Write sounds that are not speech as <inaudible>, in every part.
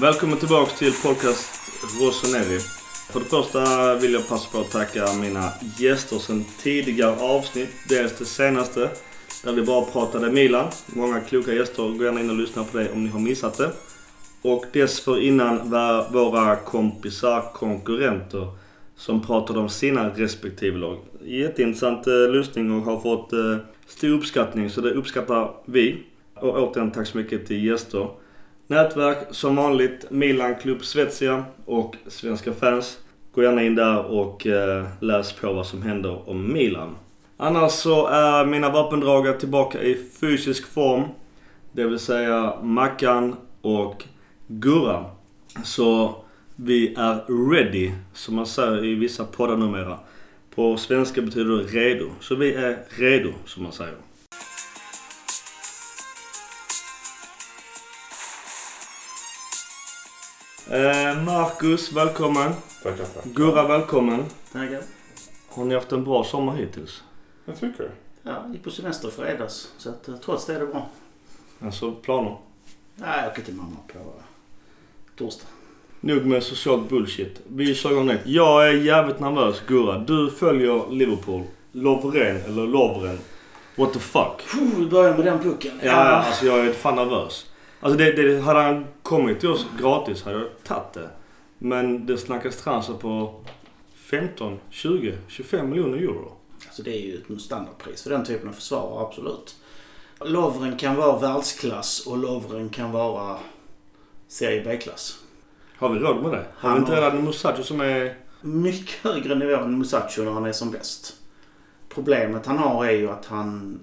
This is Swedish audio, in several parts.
Välkommen tillbaks till podcast Rossoneri. För det första vill jag passa på att tacka mina gäster sen tidigare avsnitt. Dels det senaste där vi bara pratade Milan. Många kloka gäster. Gå gärna in och lyssna på det om ni har missat det. Och dessförinnan var våra kompisar konkurrenter som pratade om sina respektive lag. Jätteintressant eh, lyssning och har fått eh, stor uppskattning så det uppskattar vi. Och återigen tack så mycket till gäster. Nätverk som vanligt Milan Club Svezia och Svenska fans. Gå gärna in där och eh, läs på vad som händer om Milan. Annars så är mina vapendragare tillbaka i fysisk form. Det vill säga Mackan och Gurra. Så vi är ready, som man säger i vissa poddar numera. På svenska betyder det redo. Så vi är redo, som man säger. Marcus, välkommen. Tackar, tackar. Gurra, välkommen. Tackar. Har ni haft en bra sommar hittills? Jag tycker det. Ja, gick på semester i fredags. Så att, eh, trots det är det bra. Alltså planer? Nej, jag åker till mamma på eh, torsdag. Nog med socialt bullshit. Vi kör igång direkt. Jag är jävligt nervös, Gurra. Du följer Liverpool. Lovren, eller Lovren. What the fuck? Puh, vi börjar med den pucken. Ja, alltså jag är fan nervös. Alltså det, det, hade han kommit till oss gratis hade jag tagit det. Men det snackas transfer på 15, 20, 25 miljoner euro. Alltså det är ju ett standardpris för den typen av försvarare, absolut. Lovren kan vara världsklass och Lovren kan vara serie B-klass. Har vi råd med det? Har Han vi inte redan en Musacho som är... Mycket högre nivå än Musacho när han är som bäst. Problemet han har är ju att han...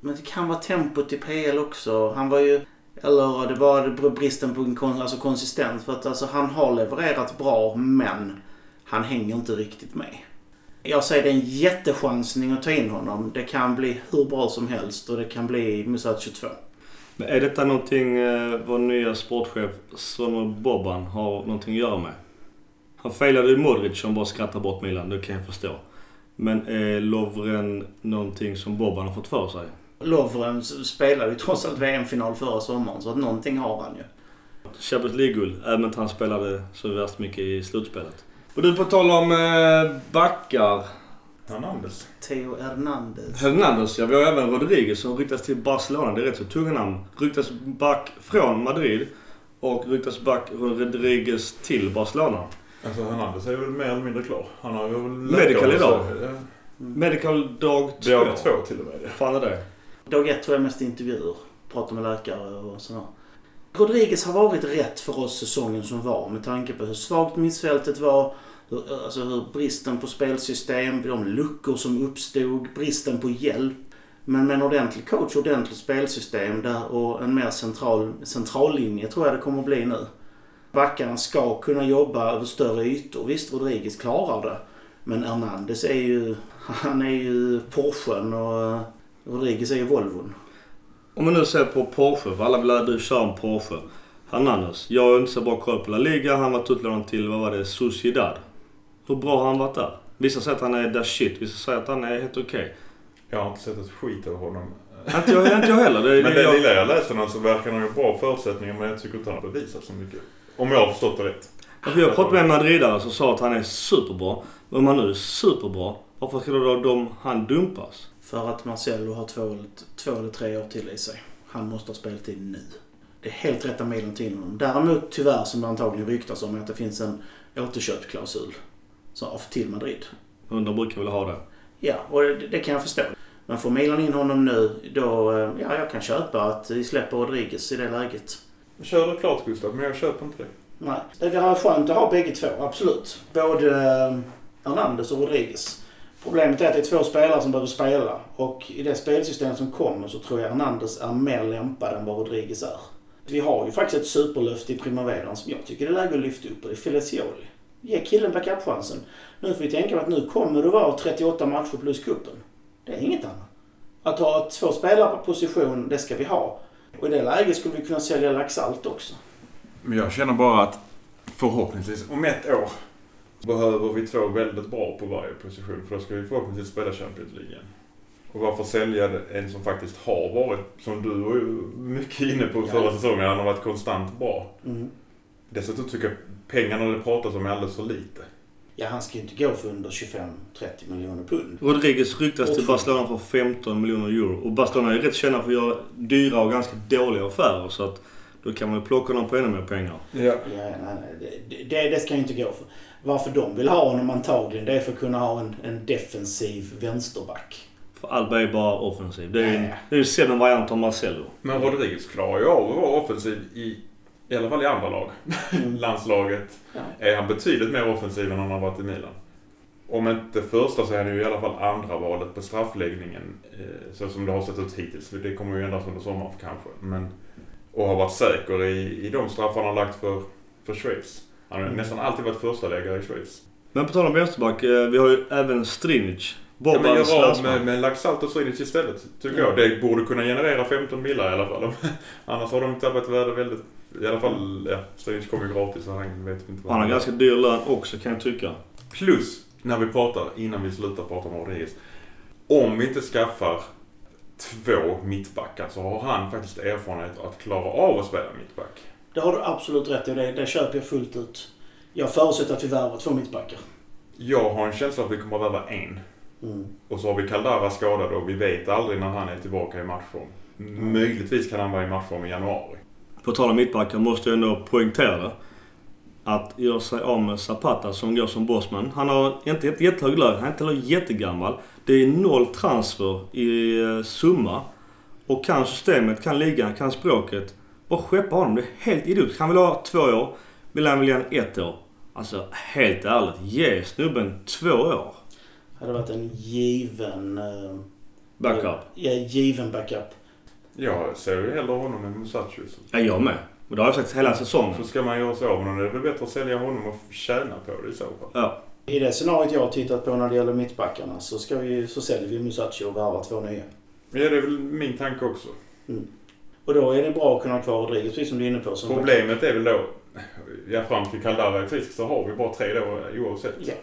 Men det kan vara tempot i PL också. Han var ju... Eller det var bristen på kon, alltså konsistens. För att alltså, han har levererat bra men han hänger inte riktigt med. Jag säger det är en jättechansning att ta in honom. Det kan bli hur bra som helst och det kan bli Musat 22. Men är detta någonting eh, vår nya sportchef Sonny Boban har någonting att göra med? Han failade ju Modric som bara skrattar bort Milan, det kan jag förstå. Men är Lovren någonting som Boban har fått för sig? Lovren spelade ju trots allt VM-final förra sommaren så att någonting har han ju. Champions League-guld, även om han spelade så värst mycket i slutspelet. Och du, på tal om eh, backar. Hernandez. Theo Hernandez. Hernandez, ja. Vi har även Rodriguez som ryktas till Barcelona. Det är rätt så tunga namn. Ryktas back från Madrid och ryktas back Rodriguez till Barcelona. Alltså Hernandez är väl mer eller mindre klar. Han har ju väl... Medical idag. Medical dag två. Dag två till och med. Fan är det? Dag ett tror jag mest intervjuer. Pratar med läkare och sådär. Rodriguez har varit rätt för oss säsongen som var med tanke på hur svagt missfältet var. Hur, alltså hur bristen på spelsystem, de luckor som uppstod, bristen på hjälp. Men med en ordentlig coach, ordentligt spelsystem där och en mer central, central linje tror jag det kommer att bli nu. Backarna ska kunna jobba över större ytor. Visst, Rodriguez klarar det. Men Hernandez är ju, <laughs> han är ju Porschen och Rodriguez är ju Volvon. Om man nu ser på Porsche, för alla vill att du kör en Porsche. Hernandez. Jag har inte så bra koll på La Liga. Han var utlånad till, vad var det, Sociedad. Hur bra har han varit där? Vissa säger att han är där shit, vissa säger att han är helt okej. Jag har inte sett ett skit av honom. Inte jag, inte jag heller. Det, Men det jag, lilla jag läste honom så verkar han ha bra förutsättningar men jag tycker inte han har bevisat så mycket. Om jag har förstått det rätt. För jag pratade med en madridare som sa att han är superbra. Men om han nu är superbra, varför ska då de, han dumpas? För att Marcelo har två, eller- två eller tre år till i sig. Han måste ha speltid nu. Det är helt rätt av Milan till honom. Däremot tyvärr som det antagligen ryktas om är att det finns en återköpsklausul. Till Madrid. De brukar väl ha det. Ja, och det, det kan jag förstå. Men får Milan in honom nu, då... eh, Ja, jag kan köpa att vi släpper Rodriguez i det läget. Kör det klart Gustav, men jag köper inte det. Nej, det är skönt att ha bägge två, absolut. Både eh, Hernandez och Rodriguez. Problemet är att det är två spelare som behöver spela. Och i det spelsystem som kommer så tror jag Hernandez är mer lämpad än vad Rodriguez är. Vi har ju faktiskt ett superlöfte i primaveran som jag tycker det är läge att lyfta upp och det är Felicioli. Ge killen backup-chansen. Nu får vi tänka på att nu kommer det vara 38 matcher plus kuppen. Det är inget annat. Att ha två spelare på position, det ska vi ha. Och i det läget skulle vi kunna sälja Laxalt också. Men jag känner bara att förhoppningsvis om ett år behöver vi två väldigt bra på varje position. För då ska vi förhoppningsvis spela Champions League igen. Och varför sälja en som faktiskt har varit, som du var mycket inne på Ja. förra säsongen, han har varit konstant bra. Mm. Dessutom tycker jag pengarna det pratas om är alldeles för lite. Ja, han ska ju inte gå för under 25-30 miljoner pund. Rodriguez ryktas till Barcelona för 15 miljoner euro. Och Barcelona är rätt kända för att göra dyra och ganska dåliga affärer. Så att då kan man ju plocka dem på ännu mer pengar. Ja. Ja, nej, nej, det, det, det ska ju inte gå för. Varför de vill ha honom antagligen, det är för att kunna ha en, en defensiv vänsterback. För Alba är bara offensiv. Det är ju Nej. det är sämre variant av Marcelo. Men Rodriguez klarar ju av att vara offensiv i, i alla fall i andra lag. <laughs> Landslaget Ja. är han betydligt mer offensiv än han har varit i Milan. Om inte första så är han ju i alla fall andra valet på straffläggningen. Eh, så som det har sett ut hittills. För Det kommer ju ändras under sommaren kanske. Men, och har varit säker i, i de straffar han har lagt för, för Schweiz. Han har Mm. nästan alltid varit första läggare i Schweiz. Men på tal om vänsterback. eh, Vi har ju även Strinic. Ja, men gör av med, med Laxalt och Strinic istället, tycker Ja. jag. Det borde kunna generera 15 millar i alla fall. <laughs> Annars har de tappat värde väldigt... I alla fall, ja, Strinic kommer ju gratis så han vet inte vad Han har gör. ganska dyr lön också kan jag tycka. Plus, när vi pratar, innan vi slutar prata om Rodriguez. Om vi inte skaffar två mittbackar så har han faktiskt erfarenhet att klara av att spela mittback. Det har du absolut rätt i. Det, det köper jag fullt ut. Jag förutsätter att vi värvar två mittbackar. Jag har en känsla att vi kommer att värva en. Mm. Och så har vi Caldara skadad och vi vet aldrig när han är tillbaka i matchform. Möjligtvis kan han vara i matchform i januari. På tal om mittbackar måste jag ändå poängtera. Att göra sig av med Zapata som går som bossman. Han har inte ett jättehög lön. Han är inte heller jättegammal. Det är noll transfer i eh, summa. Och kan systemet, kan ligan, kan språket. Bara skeppa honom. Det är helt idiotiskt. Han vill ha två år. Vill han vilja ha ett år. Alltså helt ärligt. Ge snubben två år. Hade varit en given... eh, Backup. Ja, given backup. Jag ser ju hellre honom än Musacius. Ja, jag med. Och det har jag sagt hela säsongen. Så ska man göra sig av med honom. Det är väl bättre att sälja honom och tjäna på det i så fall. Ja. I det scenariot jag har tittat på när det gäller mittbackarna så, ska vi, så säljer vi Musachi och värvar två nya. Men ja, det är väl min tanke också. Och då är det bra att kunna ha kvar Rodriguez, precis som du är inne på. Problemet är väl då, ja fram till Caldara är frisk så har vi bara tre då oavsett. Ja.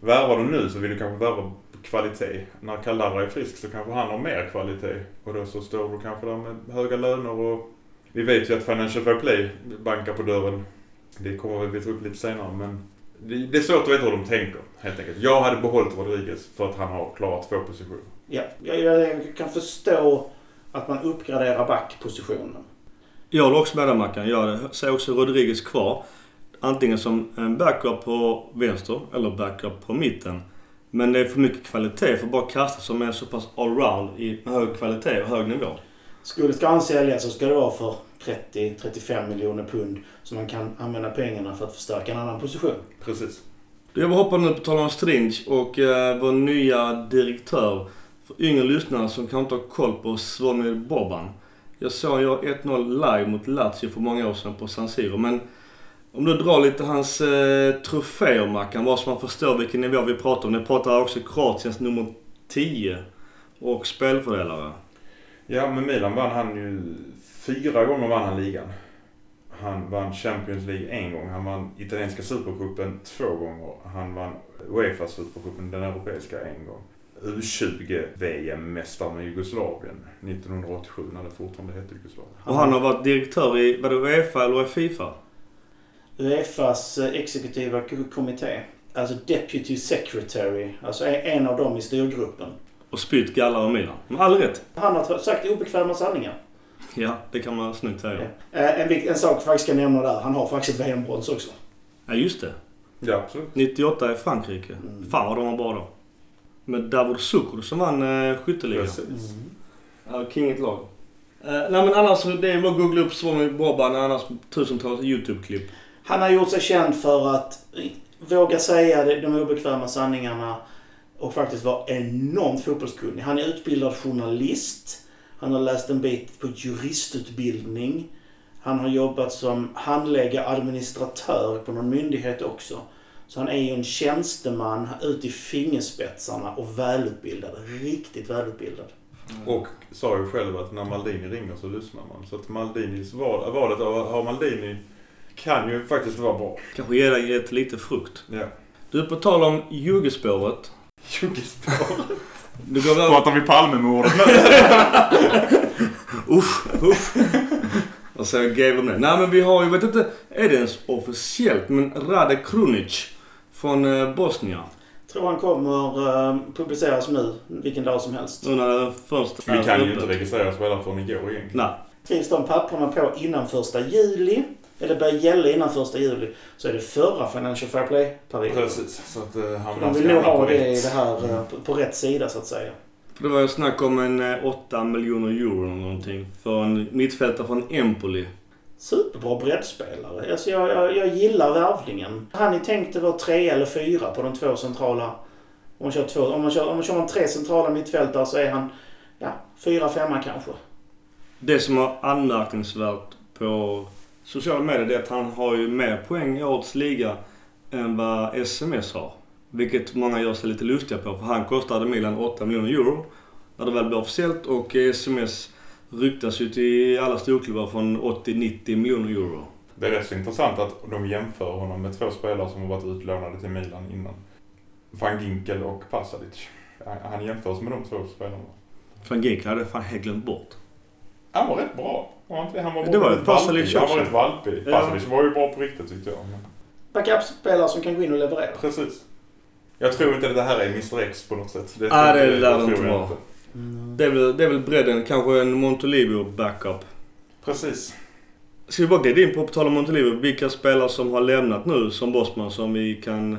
Värvar du nu så vill du kanske värva kvalitet. När Caldara är frisk så kanske han har mer kvalitet. Och då så står du kanske där med höga löner och vi vet ju att Financial Fair Play bankar på dörren. Det kommer vi ta upp lite senare men det, det är svårt att veta hur de tänker helt enkelt. Jag hade behållit Rodriguez för att han har klarat två positioner. Ja, jag, jag kan förstå att man uppgraderar backpositionen. Jag håller också med dig Mackan. Jag ser också Rodriguez kvar. Antingen som en backup på vänster eller backup på mitten. Men det är för mycket kvalitet för att bara kasta som är så pass allround i hög kvalitet och hög nivå. Skulle ska han säljas så ska det vara för 30-35 miljoner pund. Så man kan använda pengarna för att förstärka en annan position. Precis. Jag vill hoppa nu på tal om Strinch och eh, vår nya direktör. För yngre lyssnare som kanske inte har koll på Svomir Boban. Jag såg jag 1-0 live mot Lazio för många år sedan på San Siro. Men om du drar lite hans eh, troféer Mackan, bara så man förstår vilken nivå vi pratar om. Ni pratar också Kroatiens nummer 10 och spelfördelare. Ja, med Milan vann han ju... Fyra gånger vann han ligan. Han vann Champions League en gång. Han vann italienska supercupen två gånger. Han vann Uefa supercupen, den europeiska, en gång. U20 VM-mästare med Jugoslavien 1987 när det fortfarande hette Jugoslavien. Och han har varit direktör i, var det Uefa eller Fifa? Uefas eh, exekutiva kommitté. Alltså Deputy Secretary. Alltså en- en av dem i styrgruppen. Och spytt gallar och Milan. Med all rätt. Han har sagt obekväma sanningar. Ja, det kan man snyggt säga. Eh, En, en sak jag faktiskt ska nämna där. Han har faktiskt ett VM-brons också. Ja, just det. Ja, absolut. 98 i Frankrike. Mm. Fan vad de var bra då. Med Davor Sukur som vann eh, skytteligan. Precis. Ja, kinget lag. Eh, nej men annars, det är bara att googla upp Svomir Boban. Annars tusentals YouTube-klipp. Han har gjort sig känd för att våga säga de- de obekväma sanningarna och faktiskt vara enormt fotbollskunnig. Han är utbildad journalist. Han har läst en bit på juristutbildning. Han har jobbat som handläggare, administratör på någon myndighet också. Så han är ju en tjänsteman ut i fingerspetsarna och välutbildad. Riktigt välutbildad. Och sa ju själv att när Maldini ringer så lyssnar man. Så att Maldinis val, valet av att ha Maldini kan ju faktiskt vara bra. Kanske ge dig ett lite frukt. Ja. Du, på tal om Jugespåret. Jugoslavien. Du går över... Pratar vi Palmemordet? Usch, usch. Och så gav de det. Nej men vi har ju, vet inte, är det ens officiellt? Men Rade Krunic från eh, Bosnien. tror han kommer uh, publiceras nu, vilken dag som helst. Nu när den första Vi kan ju inte registrera spelare förrän igår egentligen. Nej. Skrivs de papperna på innan första juli, eller börjar gälla innan första juli, så är det förra Financial Fair Play-perioden. Precis. Så att uh, han de vill nog ha det i det här eh, på, på rätt sida så att säga. För det var ju snack om en eh, 8 miljoner euro eller någonting. För en mittfältare från Empoli. Superbra breddspelare. Alltså jag, jag, jag gillar värvningen. Han är tänkt att vara tre eller fyra på de två centrala. Om man kör, två, om man kör, om man kör man tre centrala mittfältare så är han ja, fyra, femma kanske. Det som är anmärkningsvärt på sociala medier är att han har ju mer poäng i årets liga än vad SMS har. Vilket många gör sig lite lustiga på för han kostade Milan 8 miljoner euro när det väl blev officiellt och SMS ryktas ju till alla storklubbar från 80-90 miljoner euro. Det är rätt så intressant att de jämför honom med två spelare som har varit utlånade till Milan innan. Van Ginkel och Pasalic. Han- jämförs med de två spelarna. Van Gijk hade fan helt glömt bort. Han var rätt bra. Var han inte det? Han var Det var Pasalic valpig. Han var rätt valpig. Ja. Pasalic var ju bra på riktigt tyckte jag. Men... Backup-spelare som kan gå in och leverera. Precis. Jag tror inte att det här är Mr X på något sätt. Det, Ah, det lär det tror inte vara. Det är väl, det är väl bredden, kanske en Montolivio backup. Precis. Ska vi bara glida in på, på tal om Montolivo, vilka spelare som har lämnat nu som Bosman som vi kan...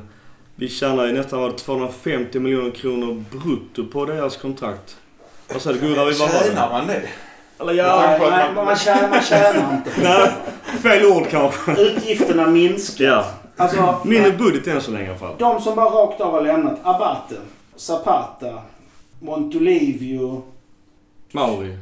Vi tjänar ju nästan vad, 250 miljoner kronor brutto på deras kontrakt. Vad sa du? Vi var Tjänar man det? Eller Ja, på att Nej, man- man, tjänar, man tjänar inte. Nej, fel ord kanske. Utgifterna minskar. Ja. Alltså, Mindre budget än så länge i alla fall. de som bara rakt av har lämnat. Abate, Zapata, Montolivio, Mauri.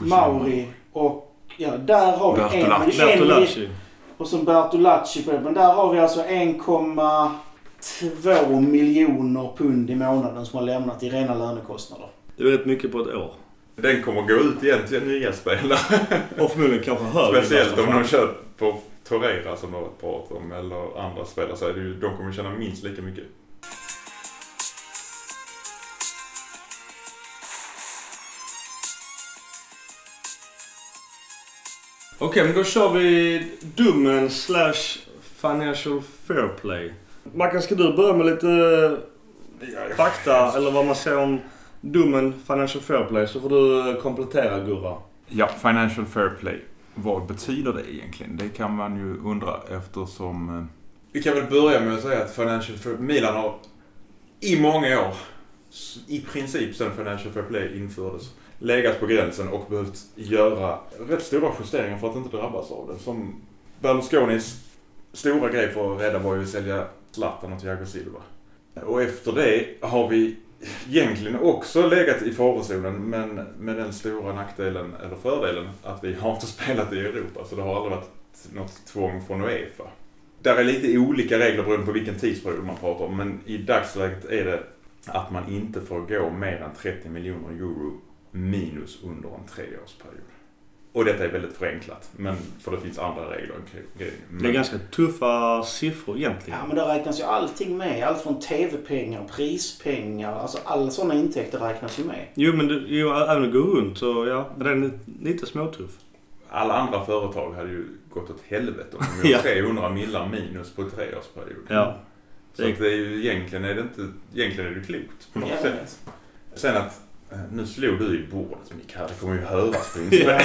Mauri och ja, där har vi en, Bertolacci. en Bertolacci. och så Bertolacci på det. Men där har vi alltså 1,2 miljoner pund i månaden som har lämnat i rena lönekostnader. Det är rätt mycket på ett år. Den kommer gå ut igen till nya spelare. Och förmodligen kanske högre. Speciellt om de kör på Torreira som de har pratat om eller andra spelare så är det ju, de kommer tjäna minst lika mycket. Okej, men då kör vi domen slash financial fair play. Mackan, ska du börja med lite fakta eller vad man säger om domen financial fair play så får du eh, komplettera Gurra. Ja, Financial Fair Play. Vad betyder det egentligen? Det kan man ju undra eftersom... eh, Vi kan väl börja med att säga att Financial Fair Milan har i många år, i princip sedan Financial Fair Play infördes, legat på gränsen och behövt göra rätt stora justeringar för att inte drabbas av det. Som Berlusconis stora grej för att rädda var ju att sälja Zlatan och Thiago Silva. Och efter det har vi egentligen också legat i farozonen men med den stora nackdelen, eller fördelen, att vi har inte spelat i Europa. Så det har aldrig varit något tvång från Uefa. Där är lite olika regler beroende på vilken tidsperiod man pratar om. Men i dagsläget är det att man inte får gå mer än 30 miljoner euro minus under en treårsperiod. Och detta är väldigt förenklat, men för det finns andra regler omkring det. Det är ganska tuffa siffror egentligen. Ja, men där räknas ju allting med. Allt från TV-pengar, prispengar, alltså alla sådana intäkter räknas ju med. Jo, men det, jo, även att gå runt så ja, den är lite småtuff. Alla andra företag hade ju gått åt helvete om de <laughs> Ja. gjorde 300 millar minus på treårsperiod. Ja. Så att det är ju egentligen är det inte, egentligen är det klokt på något Ja. sätt. Sen att, nu slog du i bordet här, det kommer ju höras på inspelningen.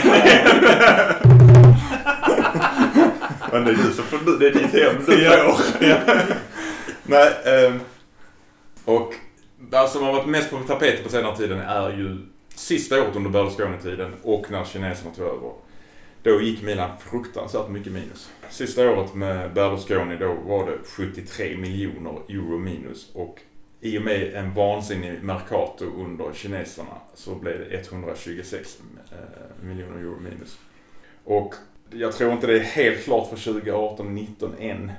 Men det är du som får, det är ditt hem du Ja. får. Nej, ehm, och det som har varit mest på tapeten på senare tiden är ju sista året under Berlusconi-tiden och när kineserna tog över. Då gick Milan fruktansvärt mycket minus. Sista året med Berlusconi då var det 73 miljoner euro minus och i och med en vansinnig Mercato under kineserna så blev det 126 eh, miljoner euro minus. Och jag tror inte det är helt klart för 2018-19 än.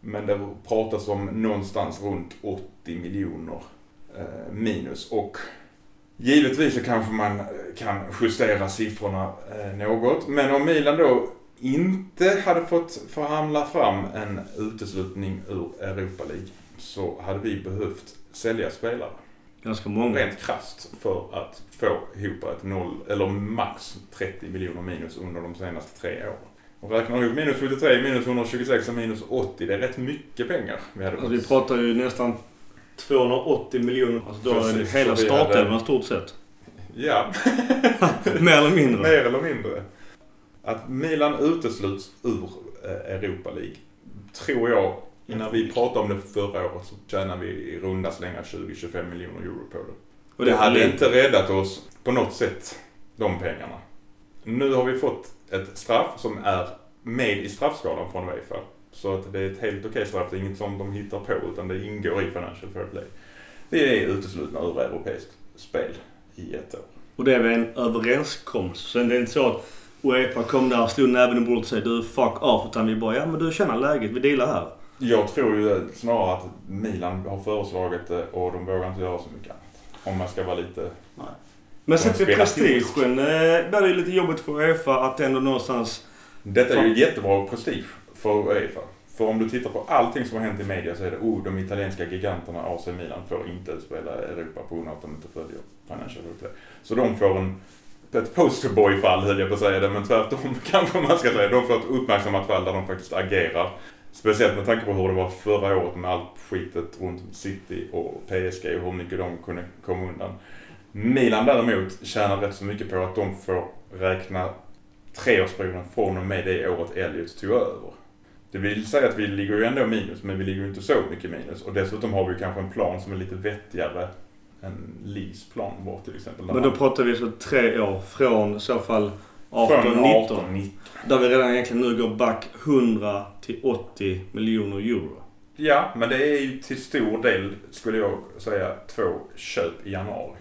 Men det pratas om någonstans runt 80 miljoner eh, minus. Och givetvis så kanske man eh, kan justera siffrorna något. Men om Milan då inte hade fått förhandla fram en uteslutning ur Europa League så hade vi behövt sälja spelare. Ganska många. rent krasst för att få ihop ett noll, eller max 30 miljoner minus under de senaste tre åren. Och räknar ihop minus 73, minus 126 och minus 80. Det är rätt mycket pengar vi hade Alltså, vi pratar ju nästan 280 miljoner. Alltså då är det hela hade- startelvan i stort sett. Ja, <laughs> Mer eller mindre. mer eller mindre. Att Milan utesluts ur eh, Europa League tror jag, när vi pratade om det förra året så tjänar vi i runda slängar 20-25 miljoner euro på det. Och det för hade lite. inte räddat oss på något sätt, de pengarna. Nu har vi fått ett straff som är med i straffskalan från Uefa. Så att det är ett helt okej straff. Det är inget som de hittar på utan det ingår i Financial Fair Play. Vi är uteslutna ur europeiskt spel i ett år. Och det är väl en överenskommelse. Så det är inte så att Uefa kom där, slog näven i bordet och sa du fuck off. Utan vi bara, ja men du känner läget, vi dealar här. Jag tror ju snarare att Milan har föreslagit det och de vågar inte göra så mycket annat. Om man ska vara lite... Men sett till prestigen eh, där är det lite jobbigt för Uefa att ändå någonstans... Detta är ju jättebra prestige för Uefa. För om du tittar på allting som har hänt i media så är det oh, de italienska giganterna AC Milan får inte utspela Europa på grund av att de inte följer Financial Fair. Så de får en, ett posterboy-fall höll jag på att säga det, men tvärtom <laughs> kanske man ska säga. De får ett uppmärksammat fall där de faktiskt agerar. Speciellt med tanke på hur det var förra året med allt skitet runt City och PSG och hur mycket de kunde komma undan. Milan däremot tjänar rätt så mycket på att de får räkna treårsperioden från och med det året Elliot tog över. Det vill säga att vi ligger ju ändå minus, men vi ligger ju inte så mycket minus. Och dessutom har vi kanske en plan som är lite vettigare än Lees plan var till exempel. Men då pratar vi så tre år från i så fall Från 18, 19. 18, 19. Där vi redan egentligen nu går back 100 till 80 miljoner euro. Ja, men det är ju till stor del, skulle jag säga, två köp i januari.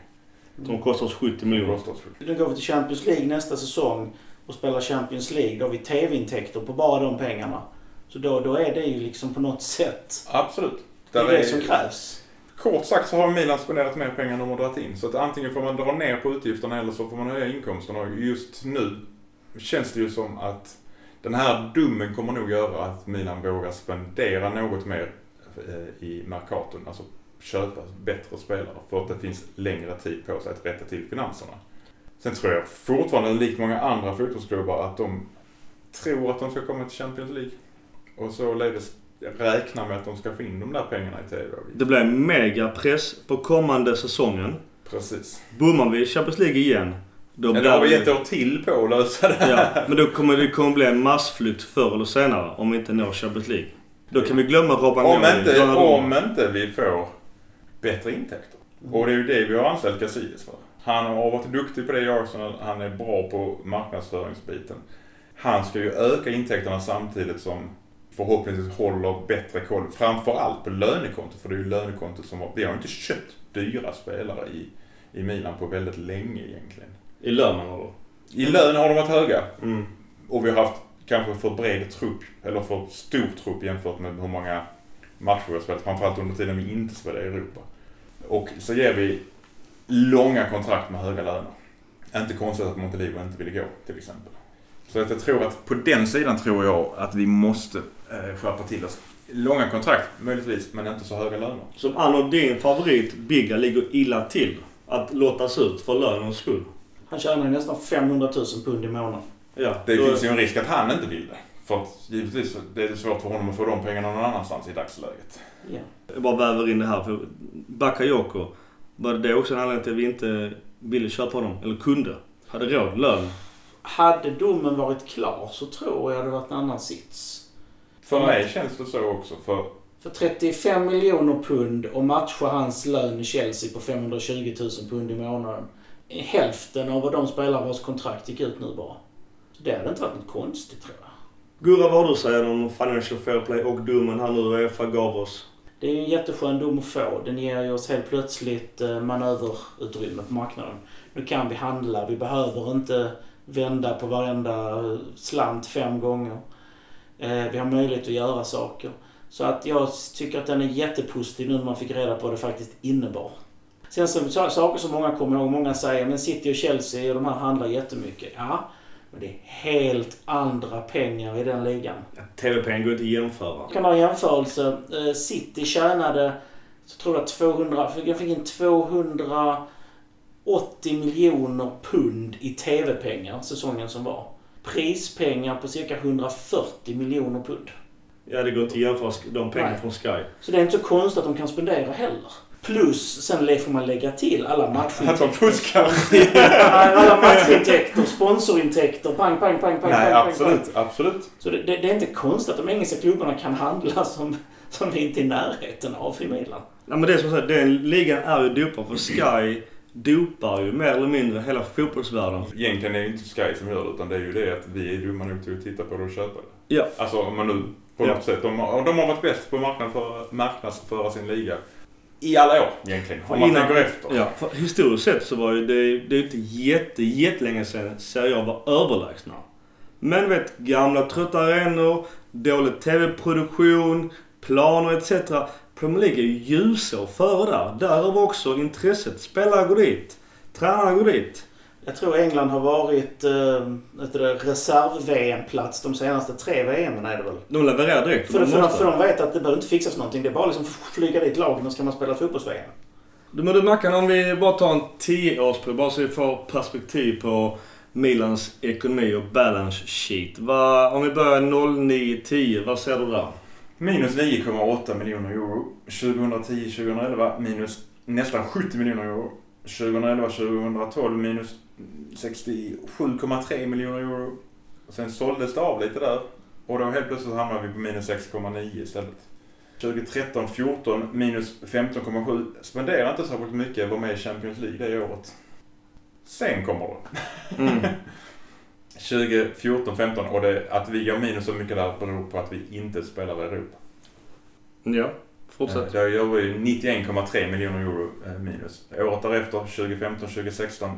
De kostar oss 70 Det miljoner. Nu går vi till Champions League nästa säsong och spelar Champions League. Då har vi TV-intäkter på bara de pengarna. Så då, då är det ju liksom på något sätt Absolut. det är det är- som krävs. Kort sagt så har Milan spenderat mer pengar än de har dragit in. Så att antingen får man dra ner på utgifterna eller så får man höja inkomsterna. Och just nu känns det ju som att den här dummen kommer nog göra att Milan vågar spendera något mer eh, i Mercaton. Alltså köpa bättre spelare för att det finns längre tid på sig att rätta till finanserna. Sen tror jag fortfarande, likt många andra fotbollsklubbar, att de tror att de ska komma till Champions League. Och således räknar med att de ska få in de där pengarna i TV-avgift. Det blir megapress på kommande säsongen. Precis. Bommar vi Champions League igen. Då Ja, har vi ett år till på att lösa det. Ja, men då kommer det kommer bli en massflykt förr eller senare om vi inte når Champions League. Då kan vi glömma Robban Om inte, om inte vi får bättre intäkter. Och det är ju det vi har anställt Casillas för. Han har varit duktig på det i Arsenal. Han är bra på marknadsföringsbiten. Han ska ju öka intäkterna samtidigt som förhoppningsvis håller bättre koll. Framförallt på lönekontot. För det är ju lönekontot som har... Vi har inte köpt dyra spelare i, i Milan på väldigt länge egentligen. I lönen då? I lön har de varit höga. Mm. Och vi har haft kanske för bred trupp, eller för stor trupp jämfört med hur många matcher vi har spelat. Framförallt under tiden vi inte spelade i Europa. Och så ger vi långa kontrakt med höga löner. Inte konstigt att Montenegro inte ville gå till exempel. Så att jag tror att på den sidan tror jag att vi måste eh, skärpa till oss. Långa kontrakt möjligtvis, men inte så höga löner. Som Anno, din favorit, Bigga, ligger illa till. Att låtas ut för lönens skull. Han tjänar ju nästan 500 000 pund i månaden. Ja, Det då- finns ju en risk att han inte vill det. För att givetvis det är det svårt för honom att få de pengarna någon annanstans i dagsläget. Ja. Jag bara väver in det här. För Bakayoko, var det också en anledning till att vi inte ville köpa honom? Eller kunde? Hade råd, lön. Hade domen varit klar så tror jag det varit en annan sits. För mig känns det så också. För För 35 miljoner pund och matcha hans lön i Chelsea på 520 000 pund i månaden. Hälften av de spelar vars kontrakt gick ut nu bara. Så det hade inte varit något konstigt tror jag. Gurra, vad har du att säga om Financial Fair Play och domen här nu Uefa gav oss? Det är ju en jätteskön dom att få. Den ger ju oss helt plötsligt eh, manöverutrymme på marknaden. Nu kan vi handla. Vi behöver inte vända på varenda eh, slant fem gånger. Eh, Vi har möjlighet att göra saker. Så att jag tycker att den är jättepositiv nu när man fick reda på vad det faktiskt innebar. Sen så, saker som många kommer ihåg. Många säger men City och Chelsea och de här handlar jättemycket. Ja, men det är helt andra pengar i den ligan. TV-pengen går inte att jämföra. Jag kan ha en jämförelse. Eh, City tjänade Så tror jag 200, jag fick in 280 miljoner pund i TV-pengar säsongen som var. Prispengar på cirka 140 miljoner pund. Ja, det går inte att jämföra de pengarna från Sky. Så det är inte så konstigt att de kan spendera heller. Plus, sen får man lägga till alla matchintäkter. alla matchintäkter, sponsorintäkter, pang, pang, pang, pang, Nej, pang, pang, absolut. Absolut. Så det, det, det är inte konstigt att de engelska klubbarna kan handla som, som vi inte är i närheten av i Milan. Ja, men det är som sagt, den ligan är ju dopad för Sky dopar ju mer eller mindre hela fotbollsvärlden. Egentligen är det inte Sky som gör det utan det är ju det att vi är dumma nog till att titta på det och köpa det. Ja. Alltså om man nu på Ja. något sätt. De, har- de har varit bäst på att marknadsföra, marknadsföra sin liga. I alla år egentligen. Om man tänker efter. Ja, för historiskt sett så var ju det, det är inte jätte, jättelänge sedan Serie A var överlägsna. Men vet, gamla trötta arenor, dålig TV-produktion, planer etc. Premier League är ju ljusår före där. Därav också intresset. Spelare går dit. Tränare går dit. Jag tror England har varit äh, reserv-VM-plats de senaste tre VM är det väl. De levererar direkt. För, de för, måste. för de vet att det behöver inte fixas någonting. Det är bara liksom flyga dit lagen och ska man spela fotbolls-VM. Du, men du Mackan, om vi bara tar en 10-årsperiod bara så vi får perspektiv på Milans ekonomi och balance sheet. Vad, om vi börjar 09-10, vad ser du där? Minus 9,8 miljoner euro. 2010-2011 minus nästan 70 miljoner euro. 2011-2012 minus 67,3 miljoner euro. Och sen såldes det av lite där. Och då helt plötsligt hamnade vi på minus 6,9 istället. 2013-14 minus 15,7. Spenderade inte särskilt mycket. Var med i Champions League det året. Sen kommer det. Mm. <laughs> 2014-15 och det, att vi går minus så mycket där beror på att vi inte spelar i Europa. Ja, fortsätt. Där gör vi 91,3 miljoner euro eh, minus. Året därefter, 2015-2016,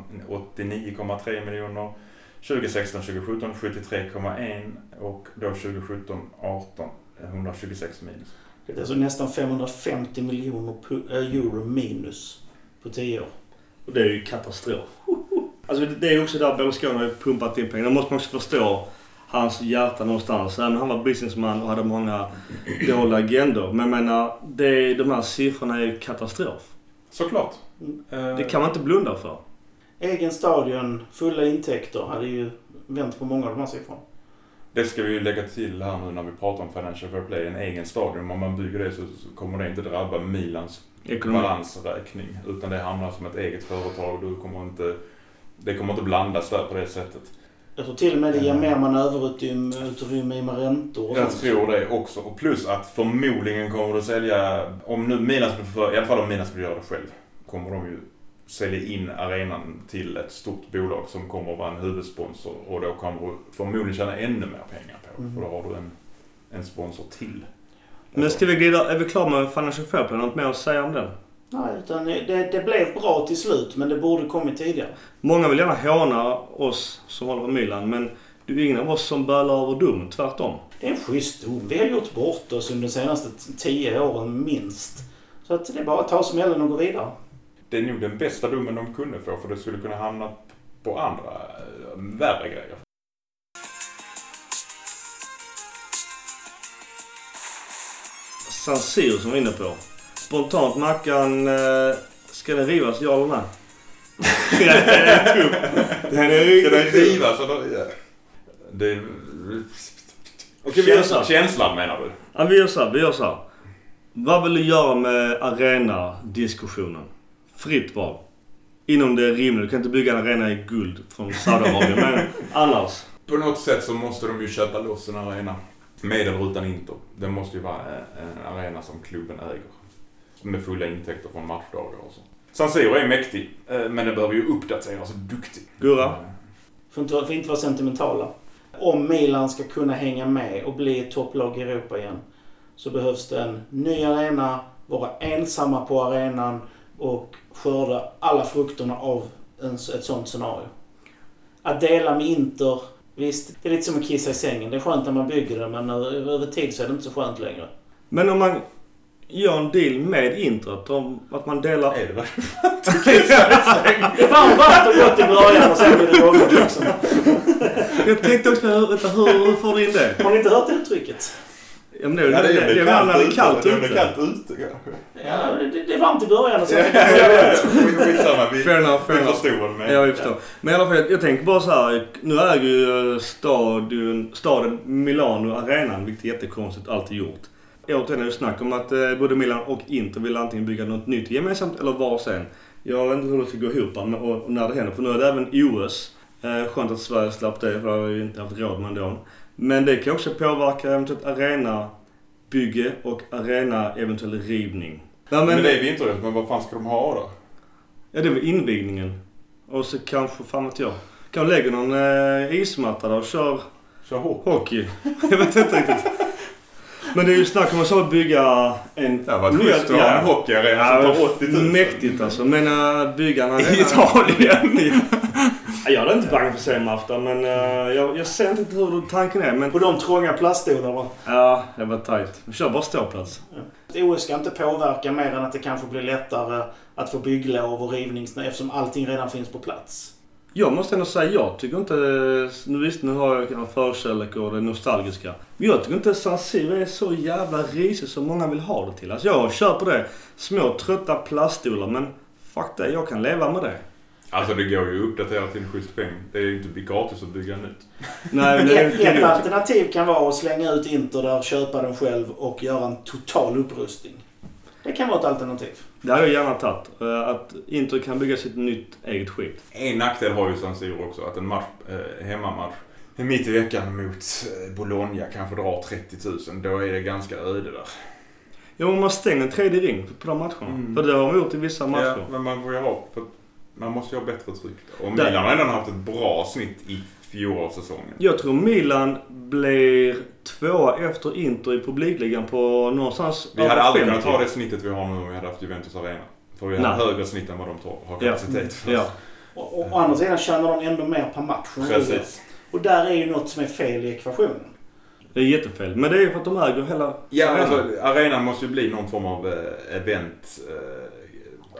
89,3 miljoner. 2016-2017, 73,1 och då 2017-18, 126 minus. Det är alltså nästan 550 miljoner äh, euro minus på 10 år. Och det är ju katastrof. Alltså det är också där Berlusconi har pumpat in pengar. Då måste man också förstå hans hjärta någonstans. Även han var businessman och hade många dåliga agendor. Men jag menar, det, de här siffrorna är ju katastrof. Såklart. Eh, Det kan man inte blunda för. Egen stadion, fulla intäkter hade ju vänt på många av de här siffrorna. Det ska vi ju lägga till här nu när vi pratar om Financial Fair Play. En egen stadion, om man bygger det så, så kommer det inte drabba Milans Ekonomi. balansräkning. Utan det hamnar som ett eget företag. Du kommer inte, det kommer inte blandas där på det sättet. Jag tror till och med det ger mer manöverutrymme utrymme med räntor och Jag sånt. tror det också. Och plus att förmodligen kommer du sälja, om nu Milan skulle få, i alla fall om Milan skulle göra det själv, kommer de ju sälja in arenan till ett stort bolag som kommer att vara en huvudsponsor och då kommer du förmodligen tjäna ännu mer pengar på det. Mm. För då har du en, en sponsor till. Men ska vi glida, är vi klara med Financial Fair Play? Något mer att säga om den? Nej, utan det, det blev bra till slut men det borde kommit tidigare. Många vill gärna håna oss som håller på Milan. Men det är ingen av oss som bölar över dum. Tvärtom. Det är en schysst dom. Vi har gjort bort oss under de senaste tio åren minst. Så att det är bara att ta smällen och gå vidare. Det är nog den bästa domen de kunde få för det skulle kunna hamna på andra värre grejer. San Siro som vi är inne på. Spontant Mackan, eh, ska den rivas ja eller nej? <laughs> den är Ska den rivas eller? Det är... Okej, vi gör så. Känslan menar du? Ja, vi gör så här, vi gör så här. Vad vill du göra med arena-diskussionen? Fritt val. Inom det rimliga. Du kan inte bygga en arena i guld från Saudiarabien. men annars. På något sätt så måste de ju köpa loss en arena. Med eller utan Inter. Det måste ju vara en arena som klubben äger. Med fulla intäkter från matchdagar och så. San Siro är mäktig, eh, men det behöver ju uppdateras duktigt. Gurra? Får inte, får inte vara sentimentala. Om Milan ska kunna hänga med och bli ett topplag i Europa igen så behövs det en ny arena, vara ensamma på arenan och skörda alla frukterna av en, ett sånt scenario. Att dela med Inter, visst, det är lite som att kissa i sängen. Det är skönt när man bygger det men över över tid så är det inte så skönt längre. Men om man gör en deal med Intrat om att man delar... Är det verkligen? <laughs> Det var varmt och gott i början och sen blir det jobbigt liksom. Jag tänkte också, hur, vänta, hur, hur får du in det? Har ni inte hört det uttrycket? Ja, men det, det, det, det, är när det är kallt Det är ute. kallt ute kanske. Ja, det, det är varmt i början och så. Ja. Skitsamma. Vi, Fair enough, fair vi väl med. Ja, vi förstår. Men i alla fall, jag, jag tänker bara så här. Nu äger ju stadion, staden Milano arenan, vilket är jättekonstigt, alltid gjort. Återigen är det snack om att eh, både Milan och Inter vill antingen bygga något nytt gemensamt eller varsin. Jag vet inte hur det ska gå ihop men, och, när det händer. För nu är det även OS. Eh, skönt att Sverige slapp det, för det har vi inte haft råd med ändå. Men det kan också påverka eventuellt arenabygge och arena eventuell rivning. Ja, Men, det är vinter men vad fan ska de ha då? Ja, det är väl invigningen. Och så kanske, fan vet jag. Kanske lägger någon eh, ismatta där och kör Kör hockey. hockey. <laughs> jag vet inte riktigt. <laughs> Men det är ju snack om att så bygga en... Det varit schysst att ha en hockeyarena som tar 80 000. Mäktigt alltså. Men uh, bygga en arena... I Italien! <laughs> Ja, jag hade inte bangat för att se en match där, men eh, jag, jag ser inte hur tanken är. Men På de trånga plaststolarna. ja, det var tajt. Kör bara ståplats. OS ska inte påverka mer än att det kanske blir lättare att få bygglov och rivnings... Eftersom allting redan finns på plats. Jag måste ändå säga, jag tycker inte... Nu visst, nu har jag en förkärlek och det nostalgiska. Men jag tycker inte San Siro är så jävla risigt som många vill ha det till. Alltså jag kör på det. Små trötta plaststolar, men fuck det, jag kan leva med det. Alltså det går ju att uppdatera till en schysst peng. Det är ju inte gratis att bygga nytt. <laughs> Nej, men det är Ett, ett alternativ kan vara att slänga ut Inter där, köpa den själv och göra en total upprustning. Det kan vara ett alternativ. Det hade jag gärna tagit. Eh, Att Inter kan bygga sitt nytt eget skit. En nackdel har ju San Siro också. Att en match, eh, hemmamatch mitt i veckan mot eh, Bologna kanske drar 30 000. Då är det ganska öde där. Ja, men man stänger en tredje ring på de matcherna. Mm. För det har de gjort i vissa matcher. Ja, men man får ju ha... För man måste ju ha bättre tryck. Och Milan har redan haft ett bra snitt i fjolårssäsongen. Jag tror Milan blir tvåa efter Inter i publikligan på någonstans Vi hade aldrig 50. kunnat ha det snittet vi har nu om vi hade haft Juventus Arena. För vi har Nej. högre snitt än vad de tar, har Ja. kapacitet för. Ja. Och, och å andra sidan tjänar de ändå mer per match. Precis. Och där är ju något som är fel i ekvationen. Det är jättefel. Men det är ju för att de äger hela Ja, arenan. alltså arenan måste ju bli någon form av eh, event.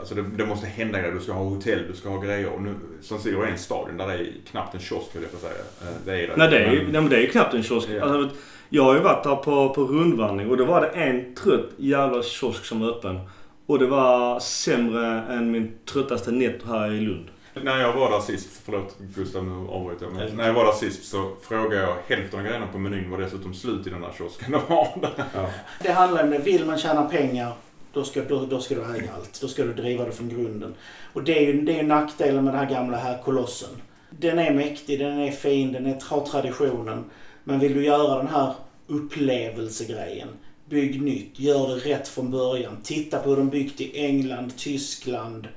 Alltså det, det måste hända grejer. Du ska ha hotell, du ska ha grejer. Och nu, San Siro är en stadion där det är knappt en kiosk höll jag på att säga. Eh, det är det. Nej, det är, ju- Men- nej, men det är ju knappt en kiosk. Ja. Alltså, jag har ju varit där på, på rundvandring och då var det en trött jävla kiosk som var öppen. Och det var sämre än min tröttaste netto här i Lund. När jag var där sist, förlåt Gustav nu avbryter jag. Men när jag var där sist så frågade jag hälften av grejerna på menyn var dessutom slut i den där kiosken. De har där. Ja. Det handlar om det. Vill man tjäna pengar, då ska, då, då ska du äga allt. Då ska du driva det från grunden. Och det är ju det är ju nackdelen med den här gamla här kolossen. Den är mäktig, den är fin, den är, har traditionen. Men vill du göra den här upplevelsegrejen, bygg nytt, gör det rätt från början. Titta på hur de byggt i England, Tyskland,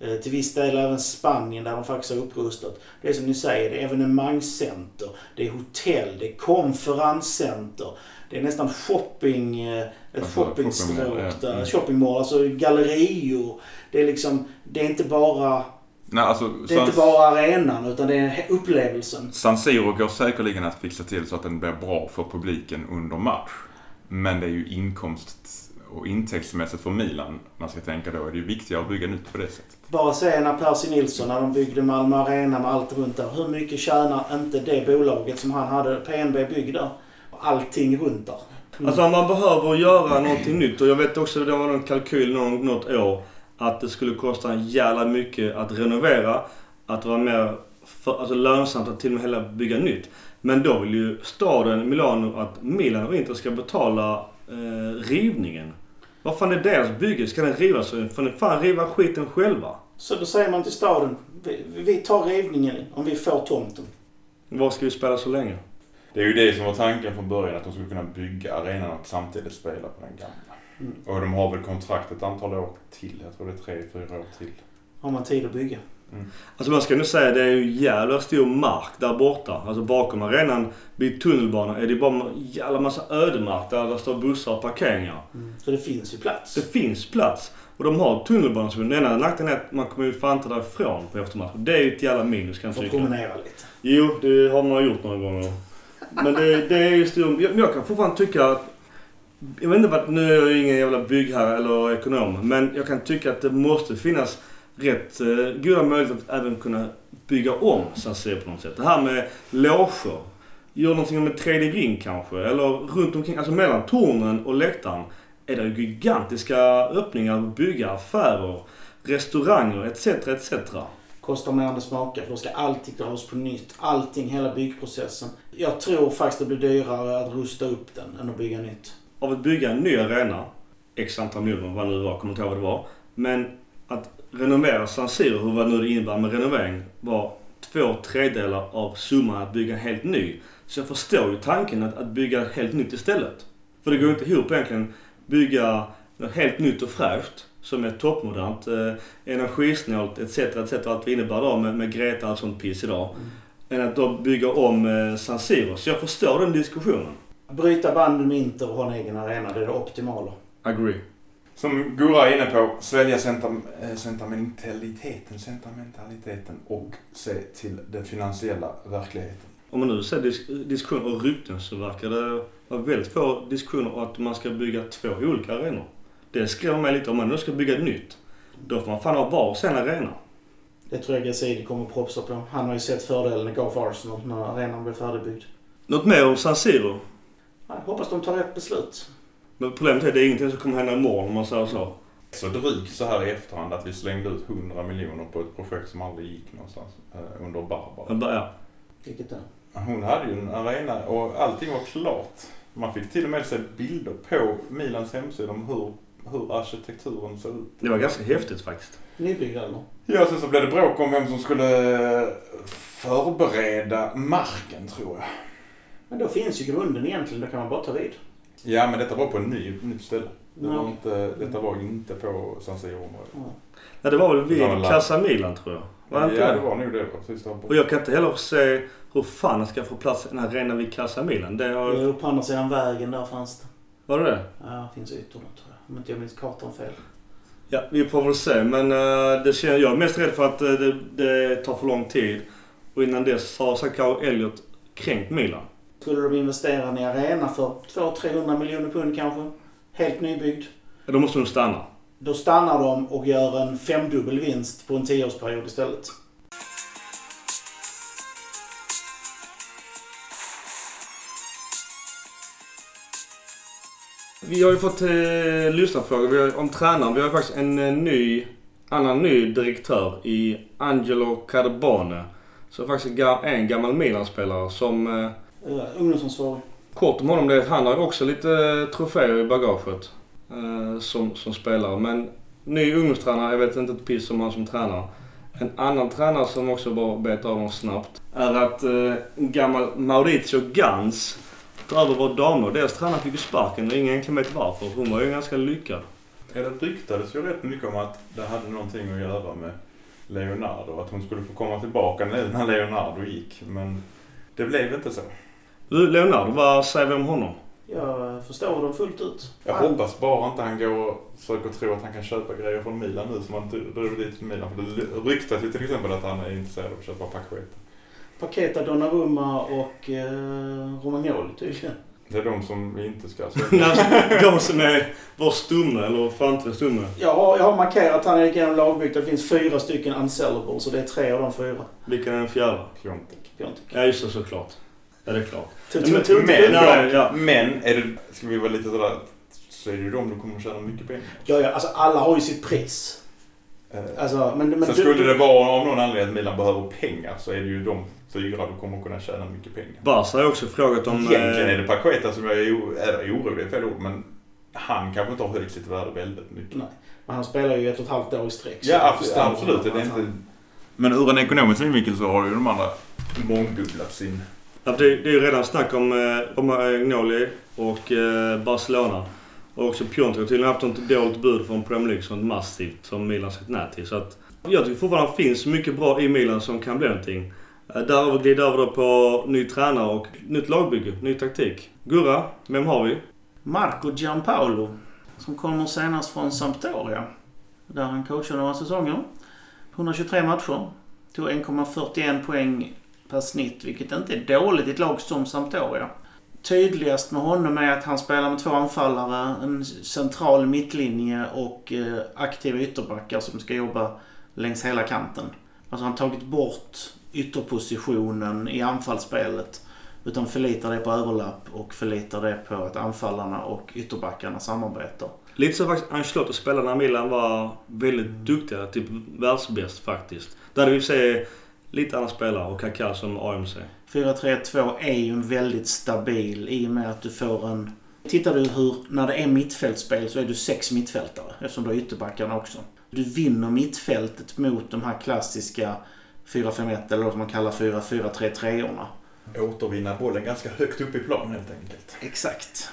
eh, till viss del även Spanien där de faktiskt har upprustat. Det är som ni säger, det är evenemangscenter, det är hotell, det är konferenscenter. Det är nästan shopping, eh, ett Alltså, shoppingstråk där. Mm. Shoppingmall, alltså gallerior. Det är liksom, det är inte bara, Nej, alltså, det är inte bara arenan utan det är upplevelsen. San Siro går säkerligen att fixa till så att den blir bra för publiken under match. Men det är ju inkomst och intäktsmässigt för Milan man ska tänka då. är Det ju viktigare att bygga nytt på det sättet. Bara se när Percy Nilsson, när de byggde Malmö Arena med allt runt där. Hur mycket tjänar inte det bolaget som han hade, PNB Bygg där? Allting runt där. Mm. Alltså man behöver göra någonting nytt och jag vet också att det var någon kalkyl någon, något år att det skulle kosta en jävla mycket att renovera. Att det var mer för, alltså lönsamt att till och med hela bygga nytt. Men då vill ju staden Milano att Milan och Inter ska betala eh, rivningen. Vad fan är deras bygge? Ska den rivas får ni fan riva skiten själva. Så då säger man till staden, vi, vi tar rivningen om vi får tomten. Var ska vi spela så länge? Det är ju det som var tanken från början, att de skulle kunna bygga arenan och samtidigt spela på den gamla. Mm. Och de har väl kontrakt ett antal år till. Jag tror det är tre, fyra år till. Har man tid att bygga. Alltså man ska nu säga det är ju jävla stor mark där borta. Alltså bakom arenan vid tunnelbanan är det bara en jävla massa ödemark där det står bussar och parkeringar. Så det finns ju plats. Det finns plats. Och de har tunnelbanor. Den enda nackdelen är att man kommer ju fan inte därifrån på eftermiddagen. Det är ju ett jävla minus kan jag Får tycka. promenera lite. Jo, det har man gjort några gånger. Men det, det är ju stor... Jag, jag kan fortfarande tycka att... Jag vet inte vad... Nu är jag ingen jävla byggherre eller ekonom. Men jag kan tycka att det måste finnas rätt eh, goda möjligheter att även kunna bygga om San Siro på något sätt. Det här med loger. gör någonting med tredje ring kanske. Eller runt omkring, alltså mellan tornen och läktaren är det gigantiska öppningar att bygga affärer, restauranger etc. etc. Kostar mer än det smakar för då ska allting dras på nytt. Allting, hela byggprocessen. Jag tror faktiskt det blir dyrare att rusta upp den än att bygga nytt. Av att bygga en ny arena, x antal miljoner, vad nu var, kommer inte ihåg vad det var. Men att renovera San Siro, hur vad nu det innebär med renovering, var två tredjedelar av summan att bygga en helt ny. Så jag förstår ju tanken att, att bygga helt nytt istället. För det går inte ihop egentligen bygga något helt nytt och fräscht som är toppmodernt, eh, energisnålt etc. etc. Allt det innebär då med, med Greta och allt sånt piss idag. Än att då bygga om eh, San Siro. Så jag förstår den diskussionen. Bryta banden med Inter och ha en egen arena, det är det optimala. Agree. Som Gurra är inne på, svälja sentam, eh, sentimentaliteten, sentimentaliteten och se till den finansiella verkligheten. Om man nu ser disk- diskussioner och rykten så verkar det vara väldigt få diskussioner om att man ska bygga två olika arenor. Det skrämmer mig lite. Om man nu ska bygga ett nytt, då får man fan ha var sin arena. Det tror jag Gazidi kommer att propsa på. Han har ju sett fördelen det gav Arsenal när arenan blev färdigbyggd. Något mer om San Siro? Jag hoppas de tar rätt beslut. Men problemet är att det är ingenting som kommer hända imorgon om man säger så. Så drygt så här i efterhand att vi slängde ut 100 miljoner på ett projekt som aldrig gick någonstans eh, under Barbara. Ja. Vilket är? Hon hade ju en arena och allting var klart. Man fick till och med se bilder på Milans hemsida om hur, hur arkitekturen såg ut. Det var ganska häftigt faktiskt. Nybyggd eller? Ja, sen så blev det bråk om vem som skulle förbereda marken tror jag. Men då finns ju grunden egentligen. Då kan man bara ta vid. Ja, men detta var på ett ny, nytt ställe. Det var inte, detta var inte på San Siro-området. Ja. Ja, det var väl vid Det var väl- Casa Milan tror jag. Var det Ja, det? det var nog det. Precis där Och jag kan inte heller se hur fan det ska få plats en arena vid Casa Milan. Det har... Jo, på andra sidan vägen där fanns det. Var det det? Ja, det finns ytor där tror jag. Om inte jag minns kartan fel. Ja, vi får väl se. Men eh, det känner, jag är mest rädd för att eh, det, det tar för lång tid. Och innan dess har Sakao Elliot kränkt Milan. Skulle de investera i en arena för 200-300 miljoner pund kanske? Helt nybyggd. Ja, Då måste de stanna. Då stannar de och gör en femdubbel vinst på en tioårsperiod istället. Vi har ju fått eh, lyssnarfrågor vi har, om tränaren. Vi har ju faktiskt en eh, ny, annan ny direktör i Angelo Carbone. Så faktiskt en gammal Milan-spelare som... Eh, Uh, ungdomsansvarig. kort om honom det är att han har också lite eh, troféer i bagaget. Eh, som, som spelare. Men ny ungdomstränare, jag vet inte ett piss om han som tränare. En annan tränare som också bara betar av dem snabbt är att eh, gammal Maurizio Gans över vår damer. Deras tränare fick ju sparken och ingen egentligen vet varför. Hon var ju ganska lyckad. Ja, det ryktades ju rätt mycket om att det hade någonting att göra med Leonardo. Att hon skulle få komma tillbaka nu när Leonardo gick. Men det blev inte så. Du, Leonardo, vad säger vi om honom? Jag förstår dem fullt ut. Jag Han- hoppas bara inte han går och försöker tro att han kan köpa grejer från Milan nu som han drog dit till Milan. För det ryktas ju till exempel att han är intresserad av att köpa Paketa Donnarumma och eh, Romagnoli tydligen. Det är de som vi inte ska sälja. <laughs> De som är vår stumme, eller framtida stumme. Jag har, jag har markerat han gick igenom lagbyggt. Det finns fyra stycken unsellables och det är tre av de fyra. Vilken är den fjärde? Piontek. Piontek. Ja, just det, såklart. Ja, det är klart. Men- ja. Är det, ska vi vara lite sådär, så är det ju de du kommer att tjäna mycket pengar. Ja, ja, alltså alla har ju sitt pris. Eh, Alltså, men, men så du- skulle du- det vara av någon anledning att Milan behöver pengar så är det ju de fyra du kommer att kunna tjäna mycket pengar. Barca har också frågat om... Egentligen är eh, det Paqueta som jag är, är orolig, är fel ord, men han kanske inte har höjt sitt värde väldigt mycket. Nej. Men han spelar ju ett och ett halvt år i sträck. Ja, absolut. det är inte... Men ur en ekonomisk synvinkel så har ju de andra mångdubblat sin... Ja, det, är ju redan snack om Romagnoli och eh, Barcelona. Och också Piontek har tydligen haft något dåligt bud från Premier League som massivt som Milan sagt nej till. Så att jag tycker fortfarande att det finns mycket bra i Milan som kan bli någonting. Eh, Därav glider över då på ny tränare och nytt lagbygge, ny taktik. Gurra, vem har vi? Marco Giampaolo. Som kommer senast från Sampdoria. Där han coachade några säsonger. 123 matcher. Tog 1,41 poäng per snitt, vilket inte är dåligt i ett lag som Sampdoria. Tydligast med honom är att han spelar med två anfallare, en central mittlinje och eh, aktiva ytterbackar som ska jobba längs hela kanten. Alltså han har tagit bort ytterpositionen i anfallsspelet Utan förlitar det på överlapp och förlitar det på att anfallarna och ytterbackarna samarbetar. Lite så faktiskt Ancelotti spelade när Milan var väldigt duktiga. Typ världsbäst faktiskt. Där hade vi se lite andra spelare och Kaká som AMC. 4-3-2 är ju en väldigt stabil i och med att du får en... Tittar du hur, när det är mittfältspel så är du sex mittfältare eftersom du har ytterbackarna också. Du vinner mittfältet mot de här klassiska 4-5-1 eller vad man kallar 4-4-3-3orna. Återvinna bollen ganska högt upp i plan helt enkelt. Exakt.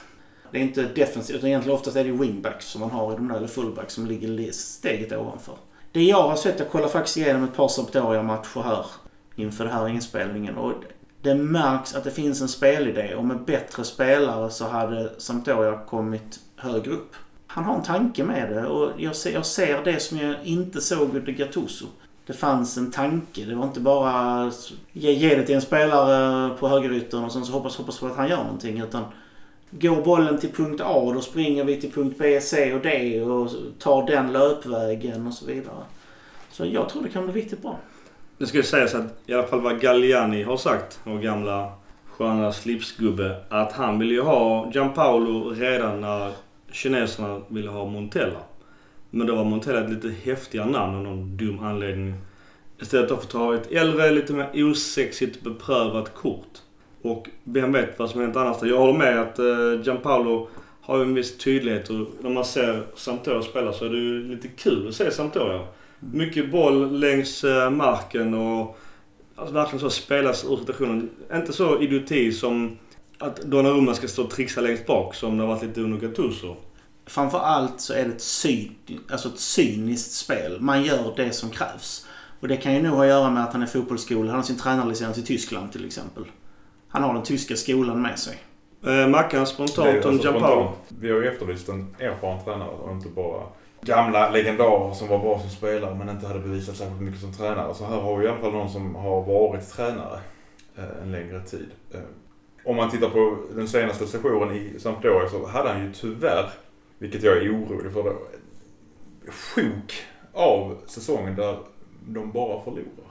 Det är inte defensivt utan egentligen oftast är det wingbacks som man har i de där, eller fullbacks som ligger steget ovanför. Det jag har sett, jag kollar faktiskt igenom ett par Sampdoria-matcher här inför den här inspelningen och det märks att det finns en spelidé och med bättre spelare så hade Sampdoria kommit högre upp. Han har en tanke med det och jag ser, jag ser det som jag inte såg under Gattuso. Det fanns en tanke. Det var inte bara ge, ge det till en spelare på högeryttern och sen så hoppas, hoppas på att han gör någonting. Utan går bollen till punkt A då springer vi till punkt B, C och D och tar den löpvägen och så vidare. Så jag tror det kan bli riktigt bra. Det ska ju sägas att i alla fall vad Galliani har sagt, vår gamla sköna slipsgubbe, att han ville ju ha Gianpaolo redan när kineserna ville ha Montella. Men då var Montella ett lite häftigare namn av någon dum anledning. Istället för att ta ett äldre, lite mer osexigt beprövat kort. Och vem vet vad som hänt annars. Jag håller med att eh, Gianpaolo har en viss tydlighet och när man ser Sampdoria spela så är det ju lite kul att se Sampdoria. Mycket boll längs uh, marken och alltså, verkligen så spelas ur situationen. Inte så idioti som att Donnarumma ska stå och trixa längst bak som det har varit lite under Gattuso. Framför allt så är det ett, syn, alltså ett cyniskt spel. Man gör det som krävs. Och det kan ju nog ha att göra med att han är fotbollsskola. Han har sin tränarlicens i Tyskland till exempel. Han har den tyska skolan med sig. Eh, Mackan spontant om alltså, Gianpaolo. Vi har ju efterlyst en erfaren tränare och inte bara gamla legendarer som var bra som spelare men inte hade bevisat särskilt mycket som tränare. Så här har vi i alla fall någon som har varit tränare eh, en längre tid. Eh, om man tittar på den senaste sessionen i Sampdoria så hade han ju tyvärr, vilket jag är orolig för, då, sjok av säsongen där de bara förlorar.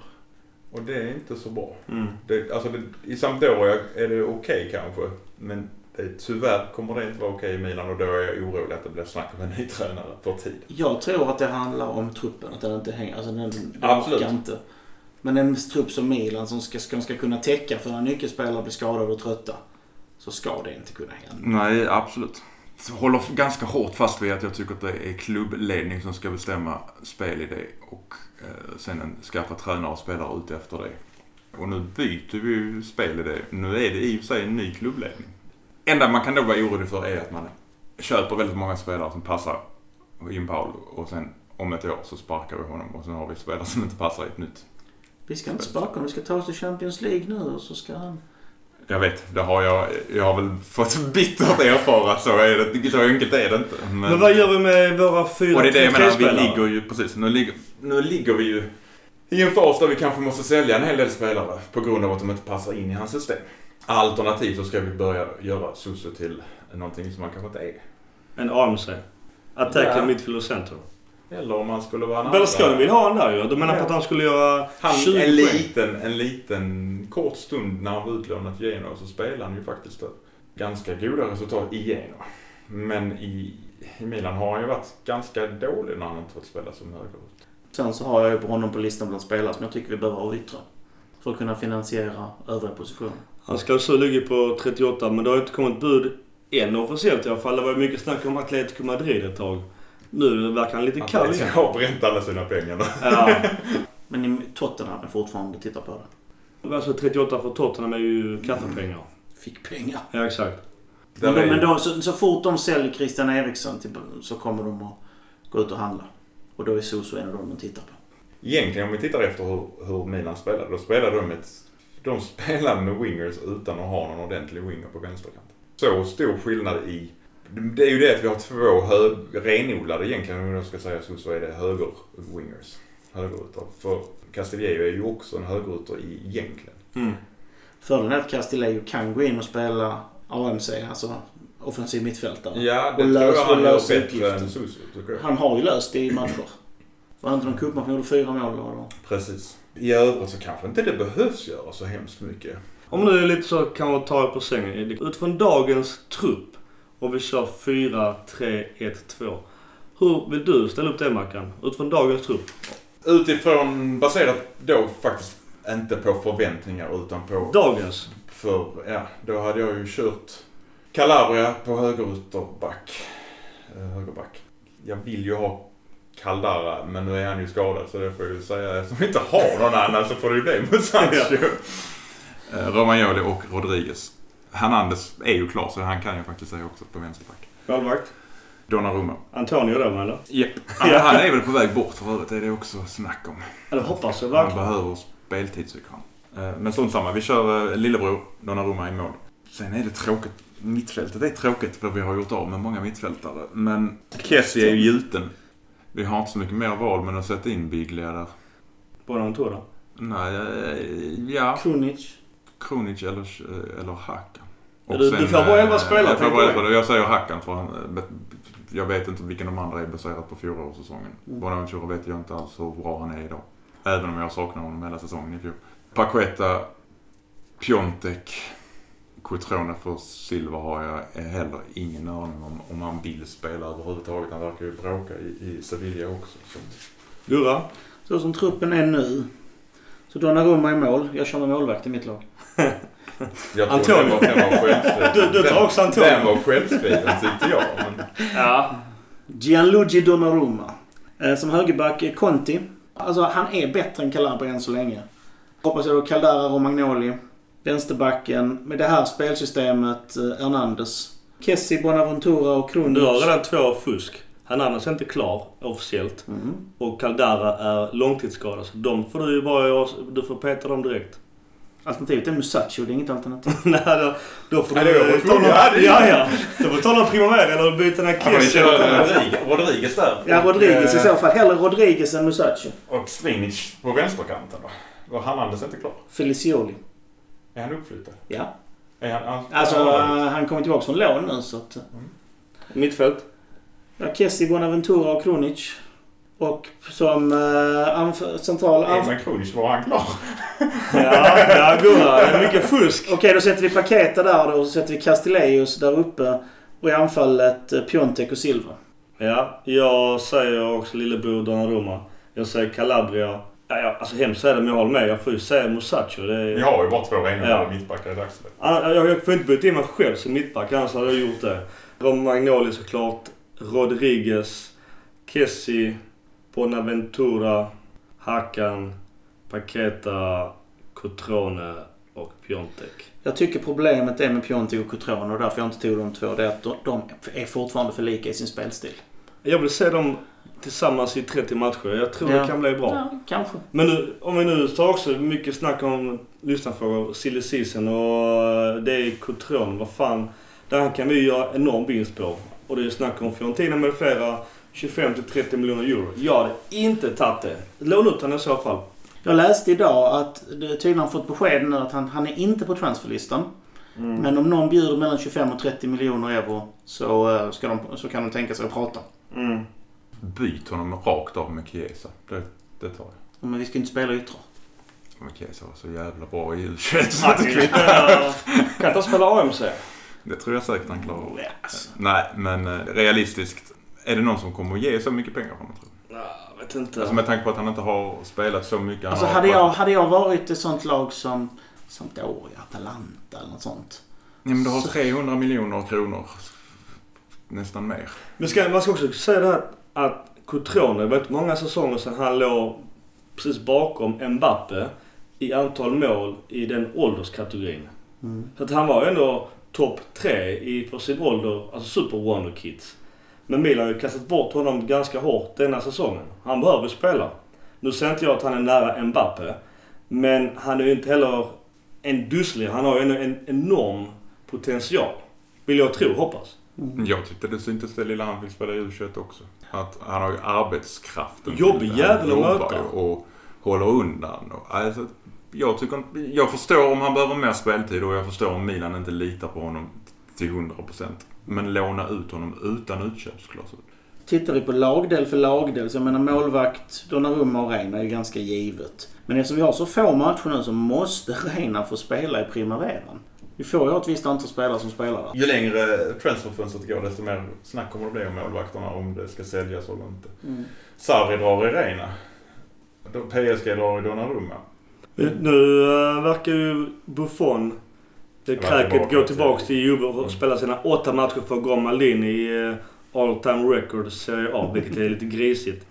Och det är inte så bra. Mm. Det, alltså det, I Sampdoria är det okej okay, kanske. Men tyvärr kommer det inte vara okej i Milan och då är jag orolig att det blir snack om en ny tränare för tid. Jag tror att det handlar om truppen. Att den inte hänger. Alltså den, den Absolut. inte. Men en trupp som Milan som ska, ska, ska kunna täcka för när nyckelspelare blir skadade och trötta. Så ska det inte kunna hända. Nej, absolut. Jag håller ganska hårt fast vid att jag tycker att det är klubbledning som ska bestämma spelidé och eh, sen skaffa tränare och spelare ut efter det. Och nu byter vi ju spelidé. Nu är det i och för sig en ny klubbledning. Enda man kan då vara orolig för är att man köper väldigt många spelare som passar in Paolo och sen om ett år så sparkar vi honom och sen har vi spelare som inte passar i ett nytt. Vi ska inte sparka honom. Vi ska ta oss till Champions League nu och så ska han... Jag vet, det har jag. Jag har väl fått bittert erfara. Så, är det, så enkelt är det inte. Men, men vad gör vi med våra fyra Och det är det jag menar, vi ligger ju precis. Nu ligger, nu ligger vi ju i en fas där vi kanske måste sälja en hel del spelare på grund av att de inte passar in i hans system. Alternativt så ska vi börja göra Susu till någonting som man kanske inte är. En AMC. Attacking Ja. midfield center. Eller om man skulle vara en Berlusconi vill ha han där ju. Du menar på Ja. att han skulle göra Han, 20 en liten, en liten kort stund när han var utlånad till Genoa så spelade han ju faktiskt ganska goda resultat i Genoa. Men i, i Milan har han ju varit ganska dålig när han inte fått spela som högerut. Sen så har jag ju på honom på listan bland spelare som jag tycker vi behöver ha yttre. För att kunna finansiera övriga positioner. Han ska så ligga på 38 men det har inte kommit bud än officiellt i alla fall. Det var mycket snack om Atletico Madrid ett tag. Nu verkar han lite kall Han igen. har bränt alla sina pengar. Ja. <laughs> Men i Tottenham är fortfarande tittar på det. Alltså 38 för Tottenham är ju kaffepengar. Fick pengar. Ja exakt. Men, är- men de, så, så fort de säljer Christian Eriksson till, så kommer de att gå ut och handla. Och då är Soso en av dem de tittar på. Egentligen om vi tittar efter hur, hur Milan spelade. Då spelade de ett... De spelade med wingers utan att ha någon ordentlig winger på vänsterkanten. Så stor skillnad i... Det är ju det att vi har två hög, renodlade egentligen, om jag ska säga så, så är det höger-wingers. Högerytter. För Castillejo är ju också en högerytter i egentligen. Mm. Fördelen är att Castillejo kan gå in och spela AMC, alltså offensiv mittfältare. Ja, det Och tror lös- jag och han gör bättre än Susu, jag. Han har ju löst det i matcher. Var det inte någon cupmatch han gjorde fyra mål? Eller? Precis. I övrigt så kanske inte det behövs göra så hemskt mycket. Om nu är lite så kan man ta det på sängen. Utifrån dagens trupp och vi kör 4, 3, 1, 2. Hur vill du ställa upp det Mackan? Utifrån dagens trupp? Utifrån, baserat då faktiskt inte på förväntningar utan på... Dagens? För, ja, då hade jag ju kört Calabria på högerytterback. Eh, högerback. Jag vill ju ha Caldara, men nu är han ju skadad så det får jag ju säga. Eftersom vi inte har någon annan så får det ju bli Musancho. Eh, Romagnoli och Rodriguez. Hernandez är ju klar så han kan jag faktiskt säga också på vänsterback. Målvakt? Donnarumma. Antonio då eller? Japp. Han, han är väl på väg bort för övrigt. Det är det också snack om. Eller hoppas jag Han verkligen. behöver speltid tycker han. Eh, Men strunt samma. Vi kör eh, lillebror Donnarumma i mål. Sen är det tråkigt. Mittfältet är tråkigt för vi har gjort av med många mittfältare. Men Kessie är ju gjuten. Vi har inte så mycket mer val men att sätta in Biglia där. Bonaventura? Nej, eh, ja. Krunic. Kronic eller, eh, eller Hakan. Ja, du- du får bara eh, elva spelare, Jag får bara elva. Jag säger Hakan för han, eh, jag vet inte vilken de andra är baserat på fjolårssäsongen. Mm. Bonaventura vet jag inte alls hur bra han är idag. Även om jag saknar honom hela säsongen i fjol. Paqueta, Piontek, Cotrone för Silva har jag heller ingen aning om om han vill spela överhuvudtaget. Han verkar ju bråka i, i Sevilla också. Så. Gurra? Så som truppen är nu. Så Donnarumma i mål. Jag kör med målvakt i mitt lag. <laughs> Jag tror Antonio. den var, den var självskriven. Du, du tar också Den Antonio? var självskriven tyckte jag. Men Ja. Gianluigi Donnarumma. Eh, som högerback är Conti. Alltså han är bättre än Calabria än så länge. Hoppas jag då Caldara Romagnoli. Vänsterbacken med det här spelsystemet eh, Hernandez. Kessi, Bonaventura och Du har redan två fusk. Hernandez är inte klar officiellt. Mm. Och Caldara är långtidsskadad. Så de får du ju bara... Du får peta dem direkt. Alternativet är Musacho, det är inget alternativ. <laughs> Nej, då, då får du... ta någon- Ja, Ja. Då får du ta någon Primavera eller byta den här Kessie. kört Rodriguez, där. Ja, Rodriguez i så fall. Hellre Rodriguez än Musacho. eh, Och Strinic på vänsterkanten då. Var Hernandez inte klar? Felicioli. Är han uppflyttad? Ja. Är han, han, Alltså, han, eh, han kommer tillbaka från lån nu så att... eh, Mittfält? Ja, Kessi, Bonaventura och Krunic. Och som uh, anf- central... är Anf- man Kronic var han klar? Ja, <laughs> ja Gurra. Det är mycket fusk. Okej, då sätter vi Paketa där då. Och så sätter vi Castilleus där uppe. Och i anfallet uh, Piontek och Silva. Ja, jag säger också lillebror Donnarumma. Jag säger Calabria. Ja, ja, alltså hemskt är det men jag håller med. Jag får ju säga Musacho. Det är... Vi har ju bara två renodlade Ja. mittbackar i dagsläget. Ah, Jag, jag får inte byta in mig själv som mittback, annars hade jag gjort det. Romagnoli såklart. Rodriguez. Kessi. Bonaventura. Hakan. Paqueta. Cotrone och Piontek. Jag tycker problemet är med Piontek och Cotrone och därför jag inte tog de två. Det är att de, de är fortfarande för lika i sin spelstil. Jag vill se dem tillsammans i 30 matcher. Jag tror Ja. det kan bli bra. Ja, kanske. Men nu, om vi nu tar också mycket snack om lyssnarfrågor, silly season och eh, det är Cotrone. Vad fan. Där kan vi göra enorm vinst på. Och det är snack om Fiorentina med flera 25-30 miljoner euro. Jag hade inte tagit det. Lån ut honom i så fall. Jag läste idag att tydligen har fått besked nu att han, han är inte på transferlistan. Men om någon bjuder mellan 25 och 30 miljoner euro så, eh, ska de, så kan de tänka sig att prata. Mm. Byt honom rakt av med Chiesa. Det, det tar jag. Men vi ska inte spela yttrar. Men Chiesa var så jävla bra i U21 så Han det kan kvittar. spela- kan inte han spela AMC? Det tror jag säkert han klarar. Ja, alltså. Nej, men eh, realistiskt. Är det någon som kommer att ge så mycket pengar för honom tror du? Ja, Jag vet inte. Alltså med tanke på att han inte har spelat så mycket. Alltså hade jag, hade jag varit ett sånt lag som Sampdoria, Atalanta eller något sånt. Ja, men du har 300 miljoner kronor. Nästan mer. Men ska, man ska också säga det här att Cotrone, det var inte många säsonger sedan han låg precis bakom Mbappe i antal mål i den ålderskategorin. Mm. Så att han var ändå topp tre i, för sin ålder, alltså super wonderkid. Men Milan har ju kastat bort honom ganska hårt denna säsongen. Han behöver spela. Nu säger inte jag att han är nära Mbappe. Men han är ju inte heller en dusslig. Han har ju ändå en enorm potential. Vill jag tro, hoppas. Jag tyckte det syntes det lilla han fick spela i U21 också. Att han har ju arbetskraften. Jobbig jävel att möta. Och håller undan. Och, alltså, jag, tycker, jag förstår om han behöver mer speltid och jag förstår om Milan inte litar på honom till 100%. Men låna ut honom utan utköpsklausul. tittar vi på lagdel för lagdel, så jag menar målvakt, Donnarumma och Reina är ju ganska givet. Men eftersom vi har så få matcher nu så måste Reina få spela i primaveran. Vi får ju ett visst antal spelare som spelar där. Ju längre transferfönstret går desto mer snack kommer det bli om målvakterna om det ska säljas eller inte. Mm. Sarri drar i Reina. PSG drar i Donnarumma. Nu äh, verkar ju Buffon, det kräket, gå på tillbaks till- Juve och Mm. spela sina åtta matcher för att gå Maldini i äh, all time record Serie A, vilket är lite grisigt.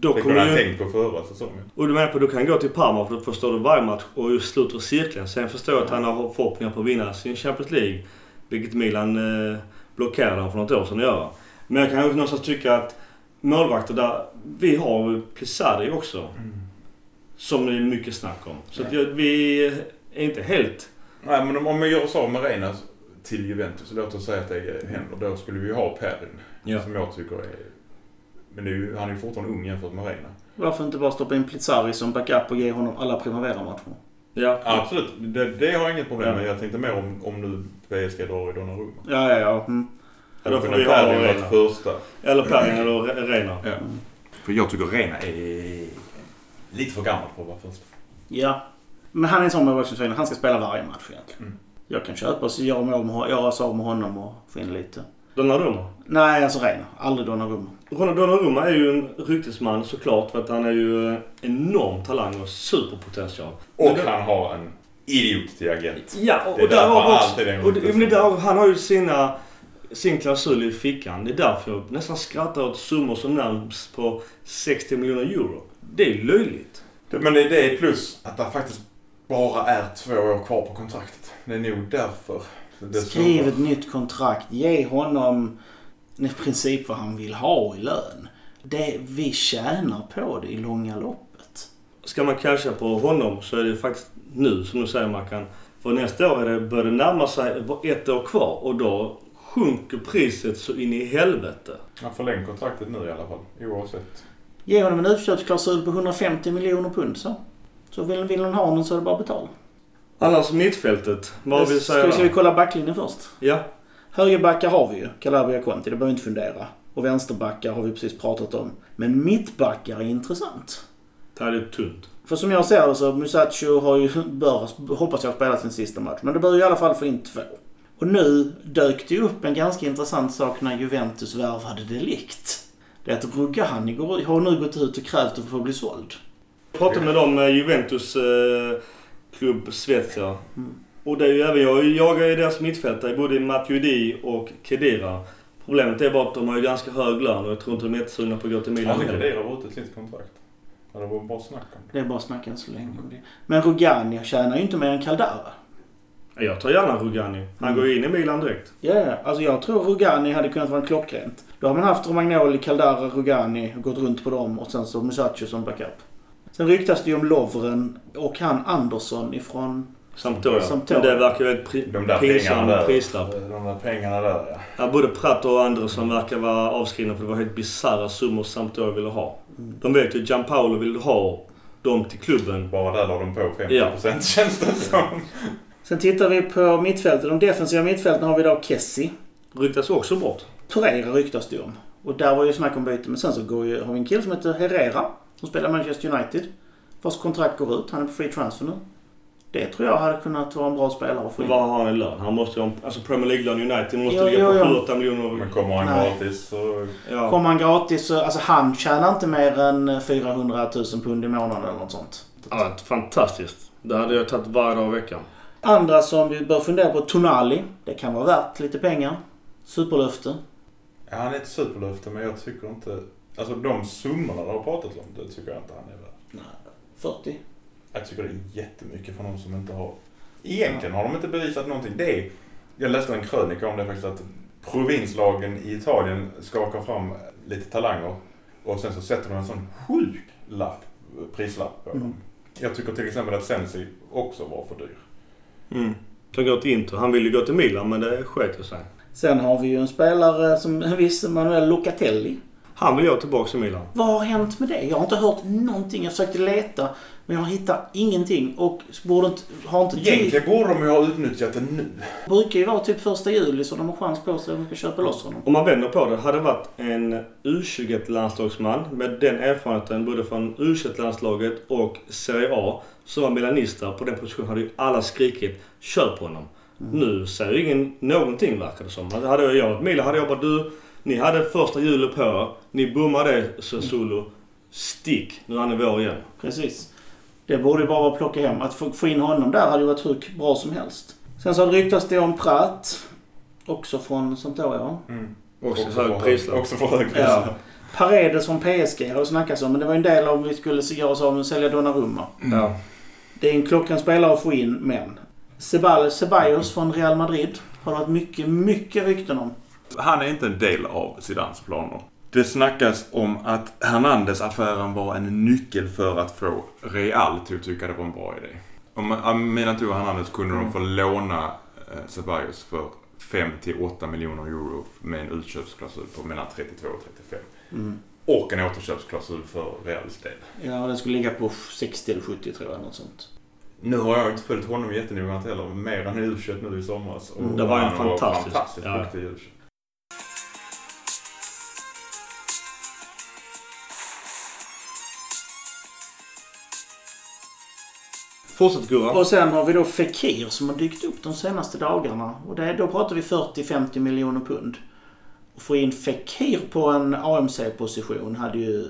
Då Det kunde han ju... tänkt på förra säsongen. Och du menar på du kan gå till Parma för då förstår du varje match och just sluter cirkeln. Sen förstår jag att han har förhoppningar på att vinna sin Champions League. Vilket Milan eh, blockerade honom för något år sedan att göra. Men jag kan ju någonstans tycka att målvakter där... Vi har ju Plisari också. Som det är mycket snack om. Så att jag, vi är inte helt... Nej men om, vi gör oss av med Reina till Juventus, låt oss säga att det händer. Då skulle vi ha Perin. Som jag tycker är... Men ju, han är ju fortfarande ung jämfört med Reina. Varför inte bara stoppa in Plizzari som backup och ge honom alla primavera-matcher? Ja. Absolut, det, det har jag inget problem med. Ja. Jag tänkte mer om, om nu PSG drar i Donnarumma. Ja, ja, ja. Mm. Ja, då får vi ha Reina. första. Eller Perin eller Re- Reina. Ja. För jag tycker Reina är lite för gammal för att vara första. Ja. Men han är en sån målvaktsförsvinner. Han ska spela varje match egentligen. Mm. Jag kan köpa med, göra oss av med honom och få in lite. Donnarumma. Nej, alltså Reina. Aldrig Donnarumma. Ronald Donnarumma är ju en ryktesman såklart för att han är ju en enorm talang och superpotential. Och det- han har en idiot till agent. Ja, och, Det är och där därför har han också, alltid är och det, men där, Han har ju sina, sin klausul i fickan. Det är därför jag nästan skrattar åt summor som nämns på 60 miljoner euro. Det är löjligt. Det- Men det, det är plus att det faktiskt bara är två år kvar på kontraktet. Det är nog därför. Skriv ett nytt kontrakt. Ge honom i princip vad han vill ha i lön. Det, vi tjänar på det i långa loppet. Ska man casha på honom så är det faktiskt nu som du säger Mackan. För nästa år är det, börjar det närma sig ett år kvar och då sjunker priset så in i helvete. Han förläng kontraktet nu i alla fall. Oavsett. Ge honom en utköpsklausul på 150 miljoner pund så. Så vill, vill han ha honom så är det bara att betala. Annars mittfältet. Vad vill du ska, säga vi, ska vi kolla backlinjen först? Ja. Högerbackar har vi ju. Calabria Conti, det behöver vi inte fundera. Och vänsterbackar har vi precis pratat om. Men mittbackar är intressant. Det här är tunt. För som jag ser det så Musacho har ju, bör, hoppas jag, ha spelat sin sista match. Men det bör ju i alla fall få in två. Och nu dök det ju upp en ganska intressant sak när Juventus värvade Delikt. Det är att Rugani har nu gått ut och krävt att få bli såld. Jag pratade med dem, eh, Juventus eh, klubb Svezia. Mm. Och det är ju även jag. Jag är deras mittfältare, både Matuidi och Kedira. Problemet är bara att de har ju ganska hög lön och jag tror inte de är jättesugna på att gå till Milan. Han heller. Kadira var ute sitt kontrakt. Ja, det var bara snack om det. Det är bara att snacka än så länge om det. Men Rugani tjänar ju inte mer än Caldara. Jag tar gärna Rugani. Han Mm. går ju in i Milan direkt. Ja, ja. Alltså jag tror Rugani hade kunnat vara klockrent. Då har man haft Romagnoli, Caldara, Rugani och gått runt på dem och sen så Musacho som backup. Sen ryktas det ju om Lovren och han Andersson ifrån... Sampdoria. Sampdoria. Men det verkar ju ett pri- De där pinsam pengarna där. prislapp. De där pengarna där ja. Ja, både Pratt och Andersson verkar vara avskrivna för det var helt bisarra summor Sampdoria ville ha. Mm. De vet ju Gianpaolo vill ha dem till klubben. Bara där la de på 50% Ja. känns det som. Sen tittar vi på mittfältet. De defensiva mittfälten har vi då Kessie. Ryktas också bort. Torreira ryktas det om. Och där var ju snack om byte. Men sen så går ju, har vi en kille som heter Herrera. Som spelar Manchester United. Vars kontrakt går ut. Han är på free transfer nu. Det tror jag hade kunnat vara en bra spelare att få in. Vad har han i lön? Han måste ju. Alltså Premier League-lön United måste Jo, ligga på jo, jo. 7-8 miljoner. Men kommer han Nej. gratis så... Ja. Kommer han gratis så, alltså han tjänar inte mer än 400 000 pund i månaden eller något sånt. ja, fantastiskt. Det hade jag tagit varje dag i veckan. Andra som vi bör fundera på, Tonali. Det kan vara värt lite pengar. Superlöfte. Ja, han är ett superlöfte men jag tycker inte... Alltså de summorna de har pratat om, det tycker jag inte han är värd. 40. Jag tycker det är jättemycket för någon som inte har... Egentligen har de inte bevisat någonting. Det är... Jag läste en krönika om det faktiskt att provinslagen i Italien skakar fram lite talanger och sen så sätter de en sån sjuk lapp, prislapp på Mm. dem. Jag tycker till exempel att Sensi också var för dyr. Mm. Som går till Inter. Han ville ju gå till Milan men det sket sig. Sen har vi ju en spelare som en viss Manuel Locatelli. Han vill jag tillbaka i Milan. Vad har hänt med det? Jag har inte hört någonting. Jag försökte leta men jag hittar ingenting och borde inte, har inte. Egentligen borde de ju ha utnyttjat det nu. Det brukar ju vara typ första juli så de har chans på sig att de ska köpa loss honom. Om man vänder på det. Hade det varit en U21-landslagsman med den erfarenheten både från U21-landslaget och Serie A som var milanista på den positionen hade ju alla skrikit kör på honom. Nu säger ingen någonting verkar det som. Hade jag varit Milan hade jag bara du, ni hade första hjulet på er. Ni bommade Sassuolo. Stick, nu är ni vår igen. Precis. Det borde ju bara vara att plocka hem. Att få, få in honom där hade ju varit hur bra som helst. Sen så ryktas det om Pratt. Också från Sampdoria. Mm. Också för hög prislapp. Också för hög Ja. Paredes från PSG har det snackats om. Men det var ju en del av om vi skulle göra oss av med att sälja Donnarumma. Ja. Det är en klockren spelare att få in, men. Ceballos från Real Madrid har det varit mycket, mycket rykten om. Han är inte en del av Zidans planer. Det snackas om att Hernandez-affären var en nyckel för att få Real till att tycka det var en bra idé. Om Minatou och Hernandez kunde de få låna eh, Ceballos för 5 till 8 miljoner euro med en utköpsklausul på mellan 32 och 35. Mm. Och en återköpsklausul för Reals del. Ja, den skulle ligga på 60 eller 70 tror jag. Något sånt. Nu har jag inte följt honom jättenoggrant heller. Mer än i u nu i somras. Och Mm, det var en fantastisk- fantastiskt ja. duktig u Fortsätt Gurra. Och sen har vi då Fekir som har dykt upp de senaste dagarna. Och det, då pratar vi 40-50 miljoner pund. Och få in Fekir på en AMC-position hade ju...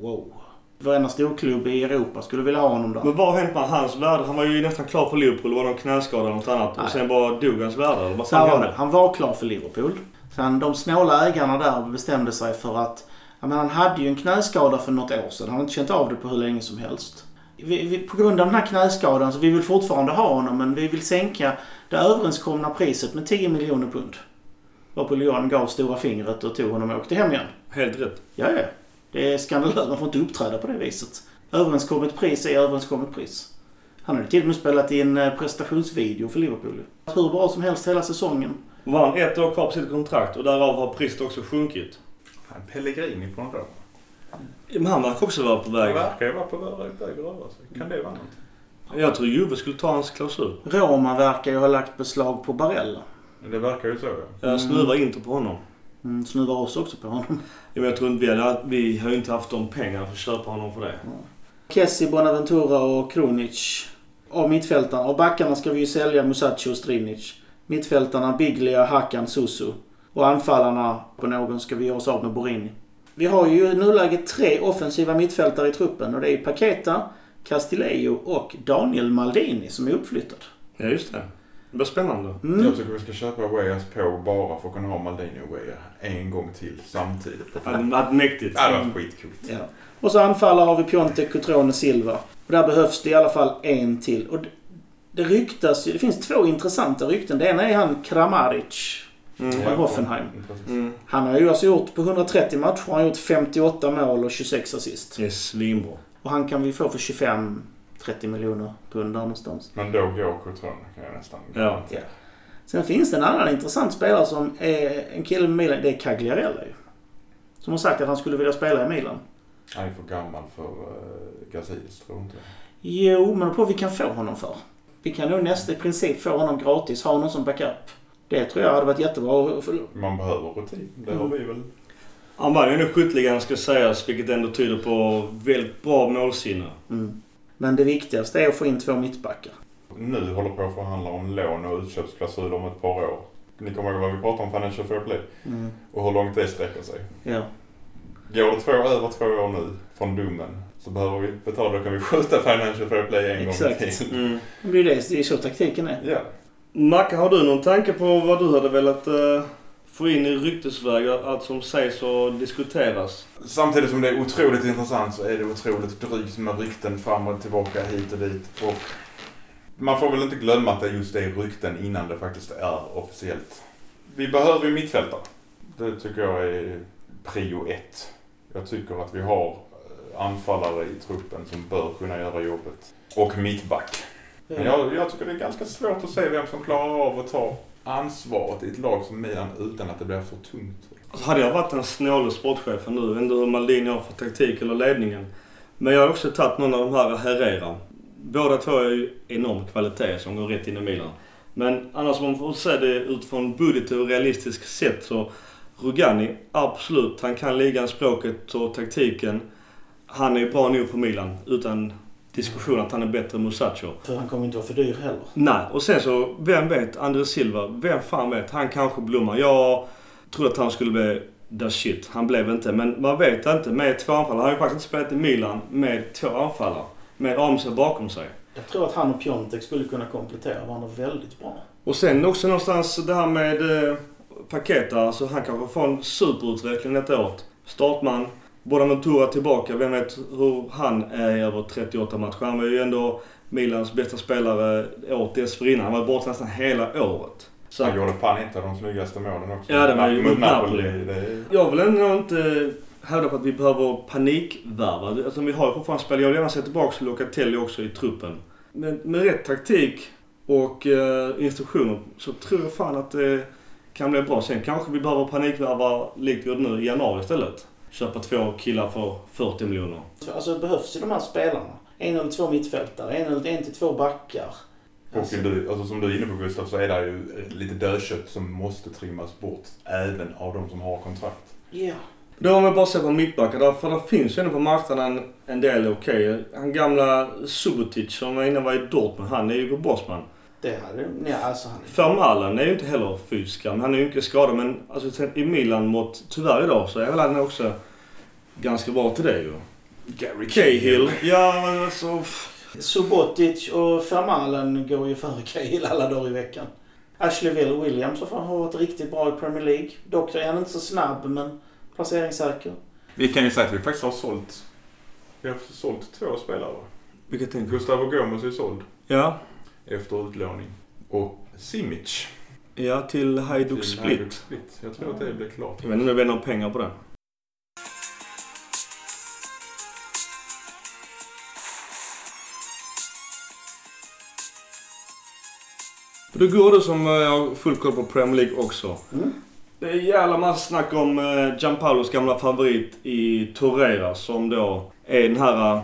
Wow. Varenda storklubb i Europa skulle vilja ha honom där. Men vad har hänt med hans värde? Han var ju nästan klar för Liverpool. Var det någon knäskada eller något annat? Nej. Och sen bara dog hans värde. Eller vad fan var det. Han var klar för Liverpool. Sen de snåla ägarna där bestämde sig för att... Ja, men han hade ju en knäskada för något år sedan. Han har inte känt av det på hur länge som helst. Vi, vi, på grund av den här knäskadan så vi vill fortfarande ha honom men vi vill sänka det överenskomna priset med 10 miljoner pund. Varpå Lyon gav stora fingret och tog honom och åkte hem igen. Helt rätt. Ja, ja. Det är skandalöst. Man får inte uppträda på det viset. Överenskommet pris är överenskommet pris. Han hade till och med spelat i en eh, prestationsvideo för Liverpool. Hur bra som helst hela säsongen. Var han ett år kvar på sitt kontrakt och därav har priset också sjunkit. Fan, Pellegrini från då. Men han verkar också vara på Han väg. verkar ju vara på väg att röra sig. Kan det vara något? Jag tror Juve skulle ta hans klausul. Roma verkar ju ha lagt beslag på Barella. Det verkar ju så ja. Jag snuvar inte på honom. Mm, snuvar oss också på honom. Ja, Men jag tror inte vi hade, vi har inte haft de pengarna för att köpa honom för det. Kessi, Bonaventura och Krunic. Av mittfältarna. Av backarna ska vi ju sälja Musacho och Strinic. Mittfältarna Biglia, Hakan, Susu. Och anfallarna på någon ska vi göra oss av med Borini. Vi har ju i nuläget tre offensiva mittfältare i truppen och det är Paketa, Castillejo och Daniel Maldini som är uppflyttad. Ja, just det. Det blir spännande. Mm. Jag tycker vi ska köpa Weas på bara för att kunna ha Maldini och Wea en gång till samtidigt. Det hade varit mäktigt. Det hade varit skitcoolt. Ja. Och så anfallare har vi Piontek, Cotrone, Silva. Och där behövs det i alla fall en till. Och det, det ryktas ju, det finns två intressanta rykten. Det ena är han Kramaric. Mm. Hoffenheim. Mm. Han har ju alltså gjort, på 130 matcher har han gjort 58 mål och 26 assist. Det är svinbra. Och han kan vi få för 25-30 miljoner pund där någonstans. Men då går Cotrone kan jag nästan Ja. Ja. Sen finns det en annan intressant spelare som är en kille med Milan. Det är Cagliarella ju. Som har sagt att han skulle vilja spela i Milan. Han är för gammal för uh, Gazidis, tror jag inte. Jo, men på vi kan få honom för. Vi kan nog nästa i princip få honom gratis, ha honom som backup. Det tror jag hade varit jättebra. För- Man behöver rutin. Det har vi väl. Han vann ju ändå skytteligan ska sägas, vilket ändå tyder på väldigt bra målsinne. Mm. Men det viktigaste är att få in två mittbackar. Nu håller på att förhandla om lån och utköpsklausul om ett par år. Ni kommer ihåg vad vi pratade om Financial Fair Play? Mm. Och hur långt det sträcker sig. Ja. Går det två, över två år nu från domen så behöver vi betala. Då kan vi skjuta Financial Fair Play en Exakt. gång till. Mm. Det är är så taktiken är. Ja. Macke, har du någon tanke på vad du hade velat eh, få in i ryktesväg? Allt som sägs och diskuteras. Samtidigt som det är otroligt intressant så är det otroligt drygt med rykten fram och tillbaka hit och dit. Och man får väl inte glömma att det just är rykten innan det faktiskt är officiellt. Vi behöver ju mittfältare. Det tycker jag är prio ett. Jag tycker att vi har eh, anfallare i truppen som bör kunna göra jobbet. Och mittback. Men jag, jag tycker det är ganska svårt att se vem som klarar av att ta ansvaret i ett lag som Milan utan att det blir för tungt? Alltså hade jag varit den snåle sportchefen nu, jag vet inte hur Maldini har för taktik eller ledningen. Men jag har också tagit någon av de här Herrera. Båda två är ju enorm kvalitet som går rätt in i Milan. Men annars om man får se det utifrån budget och realistiskt sätt så Rugani, absolut. Han kan ligan, språket och taktiken. Han är bra nog för Milan utan diskussion att han är bättre än Musacho. För han kommer inte vara för dyr heller. Nej, och sen så, vem vet? André Silva, vem fan vet? Han kanske blommar. Jag trodde att han skulle bli the shit. Han blev inte. Men man vet inte. Med två anfallare. Han har ju faktiskt inte spelat i Milan med två anfallare. Med Ramsey bakom sig. Jag tror att han och Piontek skulle kunna komplettera varandra väldigt bra. Och sen också någonstans det här med eh, Paketa. Alltså han kanske får en superutveckling detta året. Startman. Bonaventura tillbaka. Vem vet hur han är över 38 matcher. Han var ju ändå Milans bästa spelare året dessförinnan. Han var borta nästan hela året. Så Han gjorde fan av de snyggaste målen också. Ja, det var ju Mot Napoli. Det, Jag vill ändå inte hävda på att vi behöver panikvärva. Alltså, vi har ju fortfarande spelare. Jag vill gärna se tillbaka Locatelli också i truppen. Men med rätt taktik och eh, instruktioner så tror jag fan att det kan bli bra. Sen kanske vi behöver panikvärva likt vi gjorde nu i januari istället. Köpa två killar för 40 miljoner. Alltså det behövs ju de här spelarna. En eller två mittfältare, en eller en till två backar. Alltså, och du, alltså som du är inne på Gustav så är det ju lite dödkött som måste trimmas bort. Även av de som har kontrakt. Ja. Då har vi bara sett på mittbackar. För det finns ju ändå på marknaden en del okej. Han gamla Subotic som var inne var i Dortmund. Han är ju på Bosman. Det hade... Ja, alltså han... Vermaelen är ju inte heller fysisk. men Han är ju inte skadad. Men alltså, sen i Milan mot, tyvärr idag, så är väl han också ganska bra till det ju. Gary Cahill. Ja, men alltså... Subotic och Vermaelen går ju före Cahill alla dagar i veckan. Ashley Williams har varit riktigt bra i Premier League. Dock är han inte så snabb men placeringssäker. Vi kan ju säga att vi faktiskt har sålt. Vi har sålt två spelare. Vilket tänker Gustavo Gomes är såld Ja. Efter utlåning. Och Simic. Ja, till Hajduk till Split. Hajduk Split. Jag tror att det blir klart. Jag vet inte om det blir några pengar på det. Då går det som eh, jag har full koll på Premier League också. Mm. Det är jävla massa snack om eh, Gianpaulos gamla favorit i Torreira som då är den här eh,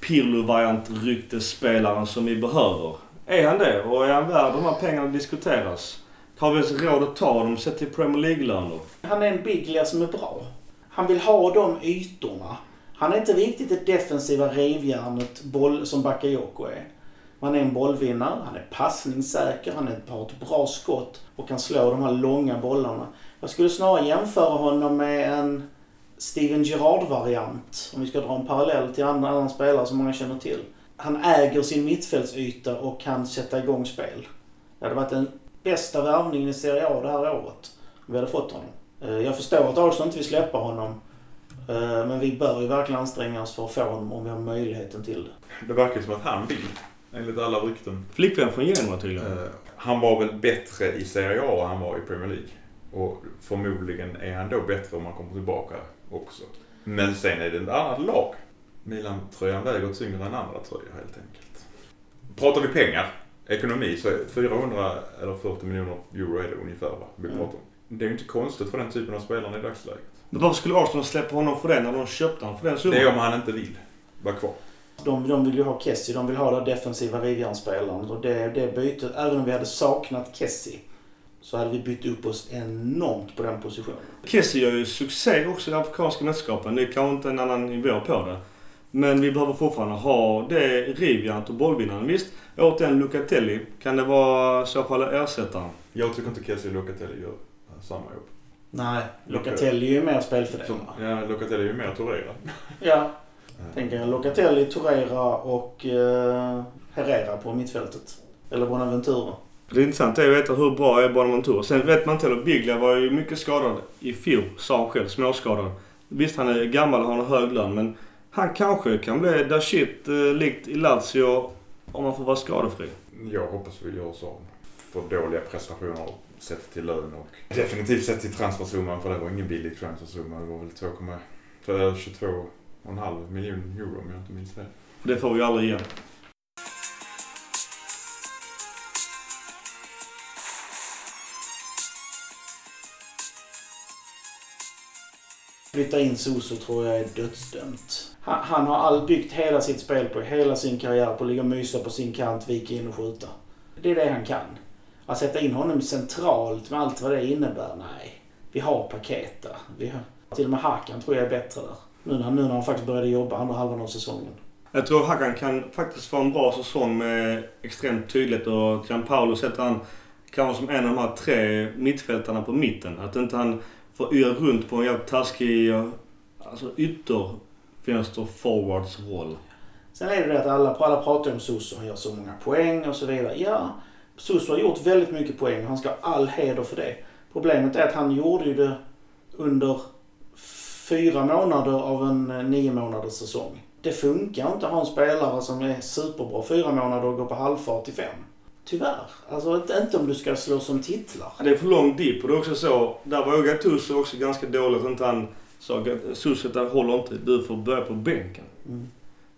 Pirlo-variant ryktesspelaren som vi behöver. Är han det? Och är han värd de här pengarna diskuteras? Har vi ens råd att ta dem sett till Premier League-löner? Han är en biglia som är bra. Han vill ha de ytorna. Han är inte riktigt det defensiva rivjärnet boll, som Bakayoko är. Han är en bollvinnare, han är passningssäker, han har ett bra skott och kan slå de här långa bollarna. Jag skulle snarare jämföra honom med en Steven Gerrard-variant. Om vi ska dra en parallell till andra, annan spelare som många känner till. Han äger sin mittfältsyta och kan sätta igång spel. Det hade varit den bästa värvningen i Serie A det här året. Om vi hade fått honom. Eh, Jag förstår att Arsenal inte vill släppa honom. eh, Men vi bör ju verkligen anstränga oss för att få honom om vi har möjligheten till det. Det verkar som att han vill. Enligt alla rykten. Flickvän från Genoa tydligen. Eh, han var väl bättre i Serie A än han var i Premier League. Och förmodligen är han då bättre om han kommer tillbaka också. Men sen är det ett annat lag. Milan-tröjan väger tyngre än andra tröjor helt enkelt. Pratar vi pengar, ekonomi, så är 400 eller 40 miljoner euro är det ungefär va? Vi Mm. pratar om. Det är ju inte konstigt för den typen av spelare i dagsläget. Men varför skulle Arsenal släppa honom för det när de köpte honom för den summan? Det är om han inte vill vara kvar. De, de vill ju ha Kessie, de vill ha den defensiva rivjärnsspelaren. Och det, det bytet, även om vi hade saknat Kessie, så hade vi bytt upp oss enormt på den positionen. Kessie gör ju succé också i afrikanska mästerskapen. Det är kanske inte en annan nivå på det. Men vi behöver fortfarande ha det rivjärnet och bollvinnaren. Visst, återigen Lucatelli. Kan det vara i så fall ersättaren? Jag tycker inte Kessie och Locatelli gör eh, samma jobb. Nej, Locatelli är ju mer spelfördelare. Ja, Locatelli är ju mer Torreira. <laughs> Ja, tänker jag. Locatelli, Torreira och eh, Herrera på mittfältet. Eller Bonaventura. Det är intressant det är att veta hur bra är Bonaventura. Sen vet man inte heller. Biglia var ju mycket skadad i fjol, sa han själv. Småskadad. Visst, han är gammal och har en hög lön, men han kanske kan bli da shit eh, likt i Lazio om han får vara skadefri. Jag hoppas vi gör så. För dåliga prestationer sett till lön och definitivt sett till transfersumman för det var ingen billig transfersumma. Det var väl 22,5 eh, miljoner euro om jag inte minns fel. Det får vi aldrig igen. Flytta in Soso tror jag är dödsdömt. Han, han har all byggt hela sitt spel på, hela sin karriär på att ligga och mysa på sin kant, vika in och skjuta. Det är det han kan. Att sätta in honom centralt med allt vad det innebär, nej. Vi har paket där. Vi har, till och med Hakan tror jag är bättre där. Nu när, nu när han faktiskt började jobba andra halvan av säsongen. Jag tror Hakan kan faktiskt få en bra säsong med extremt tydligt och Gianpaolo sätter han kanske som en av de här tre mittfältarna på mitten. Att inte han får yra runt på en jävligt taskig alltså ytter forwards roll. Sen är det det att alla, alla pratar om Soso. Han gör så många poäng och så vidare. Ja, Soso har gjort väldigt mycket poäng och han ska ha all heder för det. Problemet är att han gjorde ju det under fyra månader av en eh, nio månaders säsong. Det funkar inte att ha en spelare som är superbra fyra månader och går på halvfart i fem. Tyvärr. Alltså inte, om du ska slå som titlar. Ja, Det är för lång dipp och det är också så. Där var Gattuso också ganska dålig. Att inte han sa Suset där håller inte. Du får börja på bänken. Mm.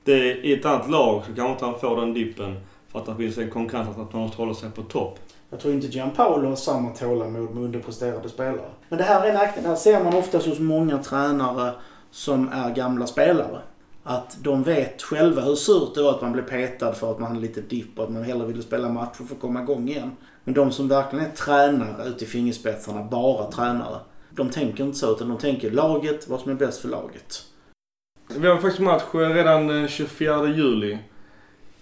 Det är, I ett annat lag så kan inte han få den dippen. För att det finns en konkurrens att man måste hålla sig på topp. Jag tror inte Gianpaolo har samma tålamod med underpresterade spelare. Men det här är nackdelen. Det här ser man ofta hos många tränare som är gamla spelare. Att de vet själva hur surt det var att man blev petad för att man hade lite dipp och att man hellre ville spela matcher för att komma igång igen. Men de som verkligen är tränare ute i fingerspetsarna, bara tränare. De tänker inte så utan de tänker laget, vad som är bäst för laget. Vi har faktiskt match redan den 24 juli.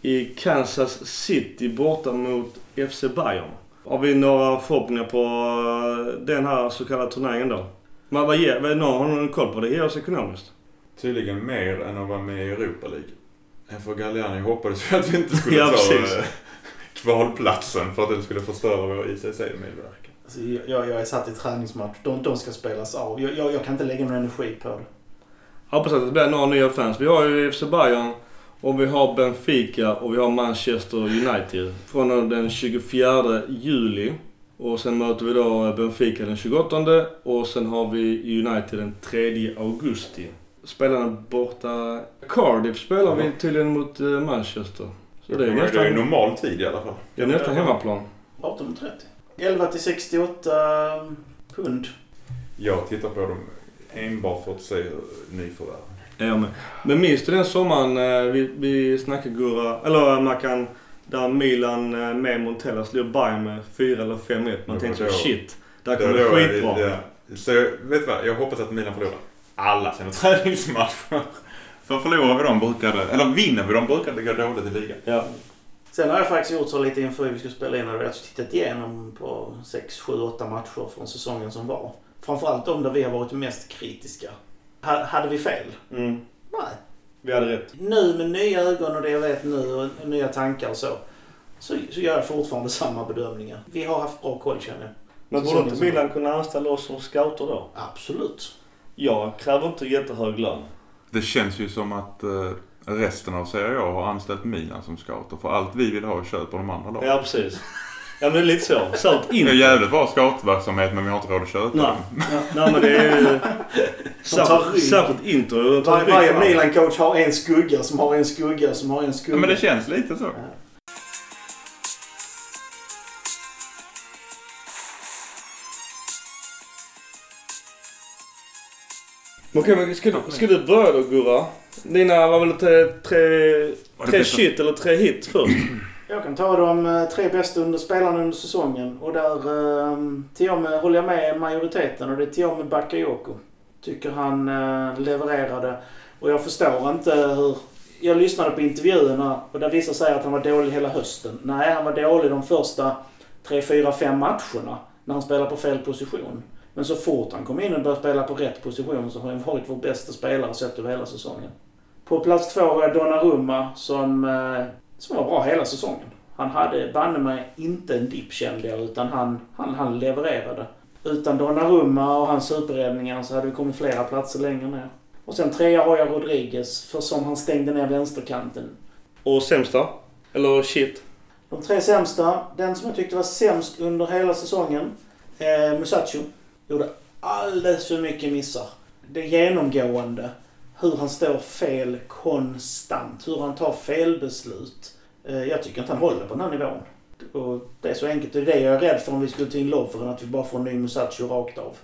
I Kansas City borta mot FC Bayern. Har vi några förhoppningar på eh, den här så kallade turneringen då? Men vad ger, vad, någon, har någon koll på det? Ger oss ekonomiskt? Tydligen mer än att vara med i Europa League. För Galliani hoppades ju att vi inte skulle <laughs> Ja, ta precis. eh, <laughs> kvalplatsen för att det skulle förstöra vår ICC-medverkan. Alltså, jag, jag är satt i träningsmatch. De, de ska spelas av. Jag, jag, jag kan inte lägga någon energi på det. Jag hoppas att det blir några nya fans. Vi har ju FC Bayern och vi har Benfica och vi har Manchester United. Från den 24 juli. Och sen möter vi då Benfica den 28 och sen har vi United den 3 augusti. Spelarna borta... Cardiff spelar vi tydligen mot eh, Manchester. Så det är Det är ju nästan, normal tid i alla fall. det är nästan hemmaplan. 18.30. 11 till 68 pund. Jag tittar på dem enbart för att se hur nyförvärven. Ja, med. Men minns du den sommaren eh, vi, vi snackade Gurra, eller Mackan, där Milan eh, med Montella slog Bayern med 4 eller 5-1. Man Det tänkte så shit, det Det kommer då- skitbra. ja. Så jag, vet du vad? Jag hoppas att Milan förlorar alla sina träningsmatcher. För förlorar vi dem brukar det, eller vinner vi dem brukar det gå dåligt i ligan. Ja. Sen har jag faktiskt gjort så lite inför vi skulle spela in. Och jag har tittat igenom på 6, 7, 8 matcher från säsongen som var. Framförallt de där vi har varit mest kritiska. Ha- Hade vi fel? Mm, Nej. vi hade rätt. Nu med nya ögon och det jag vet nu och nya tankar och så. Så, så gör jag fortfarande samma bedömningar. Vi har haft bra koll känner jag. Men borde inte Milan kunna anställa oss som scouter då? Absolut. Jag kräver inte jättehög lön. Det känns ju som att eh, resten av Serie A har anställt Milan som scouter. För allt vi vill ha köper de andra lagen. Ja, precis. Ja, men det är lite så. Sånt Det är inte. jävligt bra scoutverksamhet men vi har inte råd att köpa Nej. dem. Nej, men det är ju... Särskilt, Var, rygg varje. Milan-coach har en skugga som har en skugga som har en skugga. Ja, men det känns lite så. Okej, men ska, du- ska du börja då Gurra? Dina var väl tre, tre, tre shit eller tre hit först? Jag kan ta de eh, tre bästa under spelarna under säsongen. Och där eh, Tiome håller jag med majoriteten och det är Tiome Bakayoko. Tycker han eh, levererade. Och jag förstår inte hur... Jag lyssnade på intervjuerna och där vissa säger att han var dålig hela hösten. Nej, han var dålig de första tre, fyra, fem matcherna. När han spelade på fel position. Men så fort han kom in och började spela på rätt position så har han varit vår bästa spelare sett över hela säsongen. På plats två har jag Donnarumma som eh, som var bra hela säsongen. Han hade banne mig inte en dipp kände jag, utan han, han, han levererade. Utan Donnarumma och hans superräddningar så hade vi kommit flera platser längre ner. Och sen trea har jag Rodriguez, för som han stängde ner vänsterkanten. Och sämsta? Eller shit? De tre sämsta, den som jag tyckte var sämst under hela säsongen, eh, Musacho. Gjorde alldeles för mycket missar. Det genomgående. Hur han står fel konstant. Hur han tar felbeslut. Eh, jag tycker inte han håller på den här nivån. Och det är så enkelt. Det är det jag är rädd för om vi skulle ta in Lovren. Att vi bara får en ny Musacho rakt av.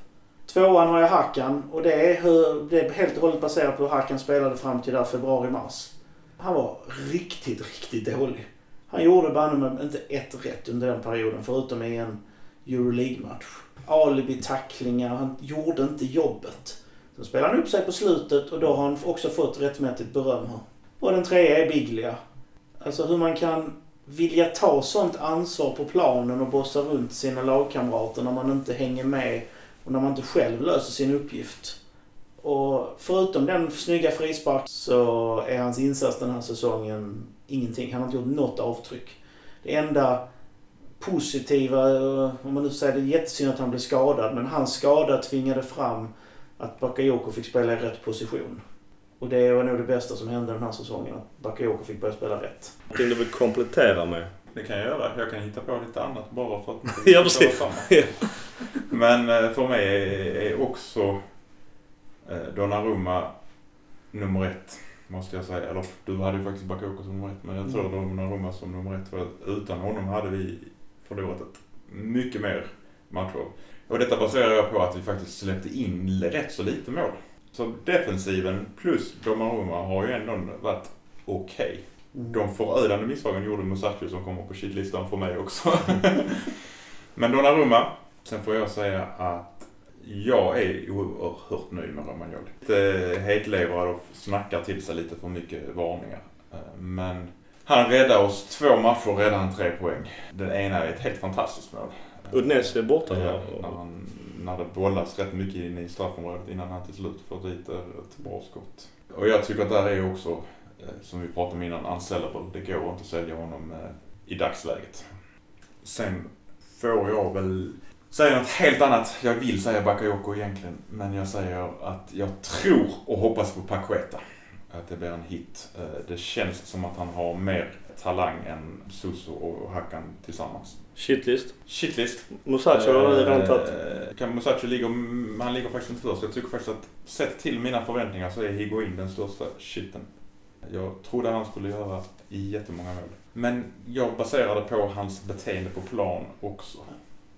Tvåan har jag Hakan och det är, hur, det är helt och hållet baserat på hur Hakan spelade fram till där februari-mars. Han var riktigt, riktigt dålig. Han gjorde banne med inte ett rätt under den perioden förutom i en Euroleague-match. Alibi-tacklingar, han gjorde inte jobbet. Sen spelar han upp sig på slutet och då har han också fått rättmätigt beröm här. Och den tredje är Biglia. Alltså hur man kan vilja ta sånt ansvar på planen och bossa runt sina lagkamrater när man inte hänger med och när man inte själv löser sin uppgift. Och förutom den snygga frispark så är hans insats den här säsongen ingenting. Han har inte gjort något avtryck. Det enda positiva, eh, om man nu säger det är jättesynd att han blev skadad, men hans skada tvingade fram att Bakayoko fick spela i rätt position. Och det var nog det bästa som hände den här säsongen, att Bakayoko fick börja spela rätt. Någonting du vill komplettera med? Det kan jag göra. Jag kan hitta på lite annat bara för att <laughs> Ja, precis. samma. Men eh, för mig är, också eh, Donnarumma nummer ett. Måste jag säga. Eller du hade ju faktiskt Bakayoko som nummer ett. Men jag tror Mm. Donnarumma som nummer ett. För att utan honom hade vi förlorat ett mycket mer matcher. Och detta baserar jag på att vi faktiskt släppte in rätt så lite mål. Så defensiven plus Donnarumma har ju ändå varit okej. Mm. De förödande misstagen gjorde Musashi som kommer på shitlistan för mig också. <laughs> Men Donnarumma. Sen får jag säga att jag är oerhört nöjd med Romagnoli. Lite hetlevrad och snackar till sig lite för mycket varningar. Men han räddar oss två matcher, räddar han tre poäng. Den ena är ett helt fantastiskt mål. Udinese är borta Ja, när, han, när det bollas rätt mycket in i straffområdet innan han till slut får dit ett bra skott. Och jag tycker att där är också, eh, som vi pratade om innan, unsellable. Det går inte att sälja honom eh, i dagsläget. Sen får jag väl säga något helt annat. Jag vill säga Bakayoko egentligen, men jag säger att jag tror och hoppas på Paqueta. Att det blir en hit. Eh, Det känns som att han har mer talang än Suso och Hakan tillsammans. Shitlist. Shitlist. Musacho har tagit. Eh, Kan Musacho ligger, han ligger faktiskt inte först. Jag tycker faktiskt att sett till mina förväntningar så är Higuain den största shiten. Jag trodde han skulle göra jättemånga mål. Men jag baserade på hans beteende på plan också.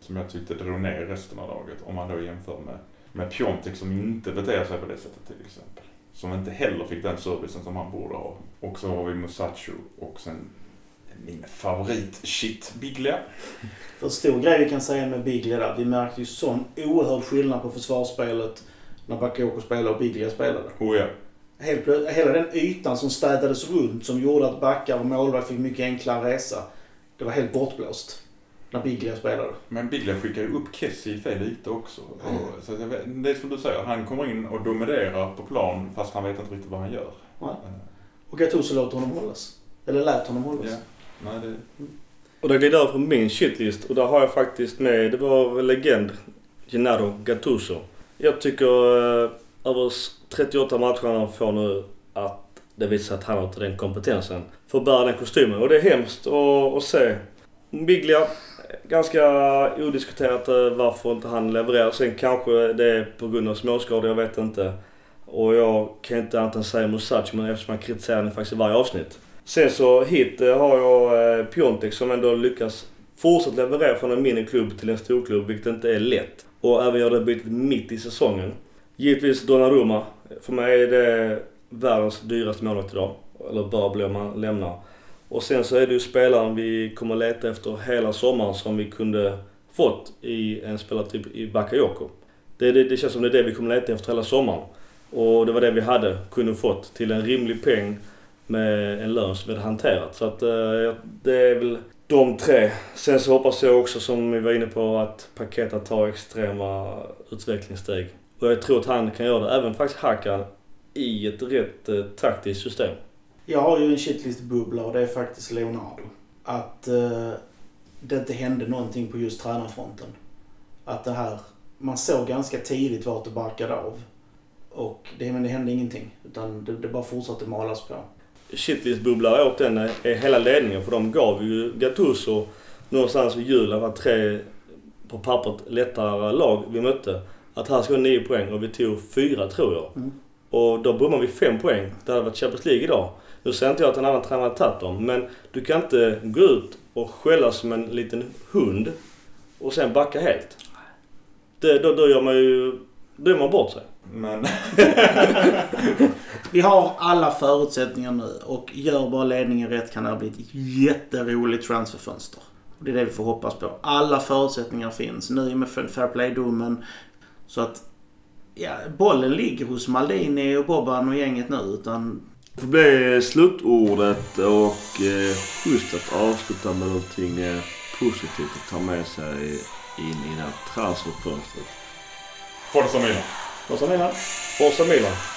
Som jag tyckte drog ner resten av laget. Om man då jämför med, med Piontek som inte beter sig på det sättet till exempel. Som inte heller fick den servicen som han borde ha. Och så har vi Musacho och sen min favorit shit Biglia. För stor grej vi kan säga med Biglia där, vi märkte ju sån oerhörd skillnad på försvarsspelet när Bakayoko spelade och Biglia spelade. Oh ja. Helt plö- hela den ytan som städades runt som gjorde att backar och målvakt fick mycket enklare resa. Det var helt bortblåst. När Biglia spelade. Men Biglia skickar ju upp Kessie i fel yta också. Och, så jag det är som du säger, han kommer in och dominerar på plan fast han vet inte riktigt vad han gör. Nej. Eh, Och Gattuso låter honom hållas. Eller lät honom hållas. Ja. Nej, det, Och det glider över på min shitlist och där har jag faktiskt med, det var legend Gennaro Gattuso. Jag tycker eh, över 38 matcher han får nu att det visar att han har inte den kompetensen för att bära den kostymen. Och det är hemskt att, att se. Biglia, ganska odiskuterat eh, varför inte han levererar. Sen kanske det är på grund av småskador, jag vet inte. Och jag kan inte annat än säga Musac, men eftersom han kritiserar den faktiskt i varje avsnitt. Sen så hit eh, har jag eh, Piontek som ändå lyckas fortsätta leverera från en miniklubb till en storklubb, vilket inte är lätt. Och även gör det bytet mitt i säsongen. Givetvis Donnarumma. För mig är det världens dyraste målvakt idag. Eller bör bli om man lämnar. Och sen så är det ju spelaren vi kommer leta efter hela sommaren som vi kunde fått i en spelartyp i Bakayoko. Det, det, det känns som det är det vi kommer leta efter hela sommaren. Och det var det vi hade kunde fått till en rimlig peng med en lön som vi hade hanterat. Så att eh, det är väl de tre. Sen så hoppas jag också som vi var inne på att Paketa tar extrema utvecklingssteg. Och jag tror att han kan göra det, även faktiskt Hakan, i ett rätt eh, taktiskt system. Jag har ju en shitlist-bubbla och det är faktiskt Leonardo. Att eh, det inte hände någonting på just tränarfronten. Att det här, man såg ganska tidigt vart det barkade av. Och det, men det hände ingenting. Utan det, det bara fortsatte malas på shitlist-bubblar åt den är hela ledningen. För de gav ju Gattuso någonstans vid jul, det var tre på pappret lättare lag vi mötte. Att här ska ha nio poäng och vi tog fyra tror jag. Mm. Och då bommar vi fem poäng. Det hade varit Champions League idag. Nu säger inte jag att en annan tränare hade tagit dem, men du kan inte gå ut och skälla som en liten hund och sen backa helt. Det, då, då gör man ju dömer bort sig. Men <laughs> Vi har alla förutsättningar nu och gör bara ledningen rätt kan det här bli ett jätteroligt transferfönster. Det är det vi får hoppas på. Alla förutsättningar finns nu med fair play-domen. Så att ja, bollen ligger hos Maldini och Boban och gänget nu. Utan Det får bli slutordet och eh, just att avsluta med någonting eh, positivt att ta med sig in i det här transferfönstret. Forza Milan. Vad som är Forza Milan!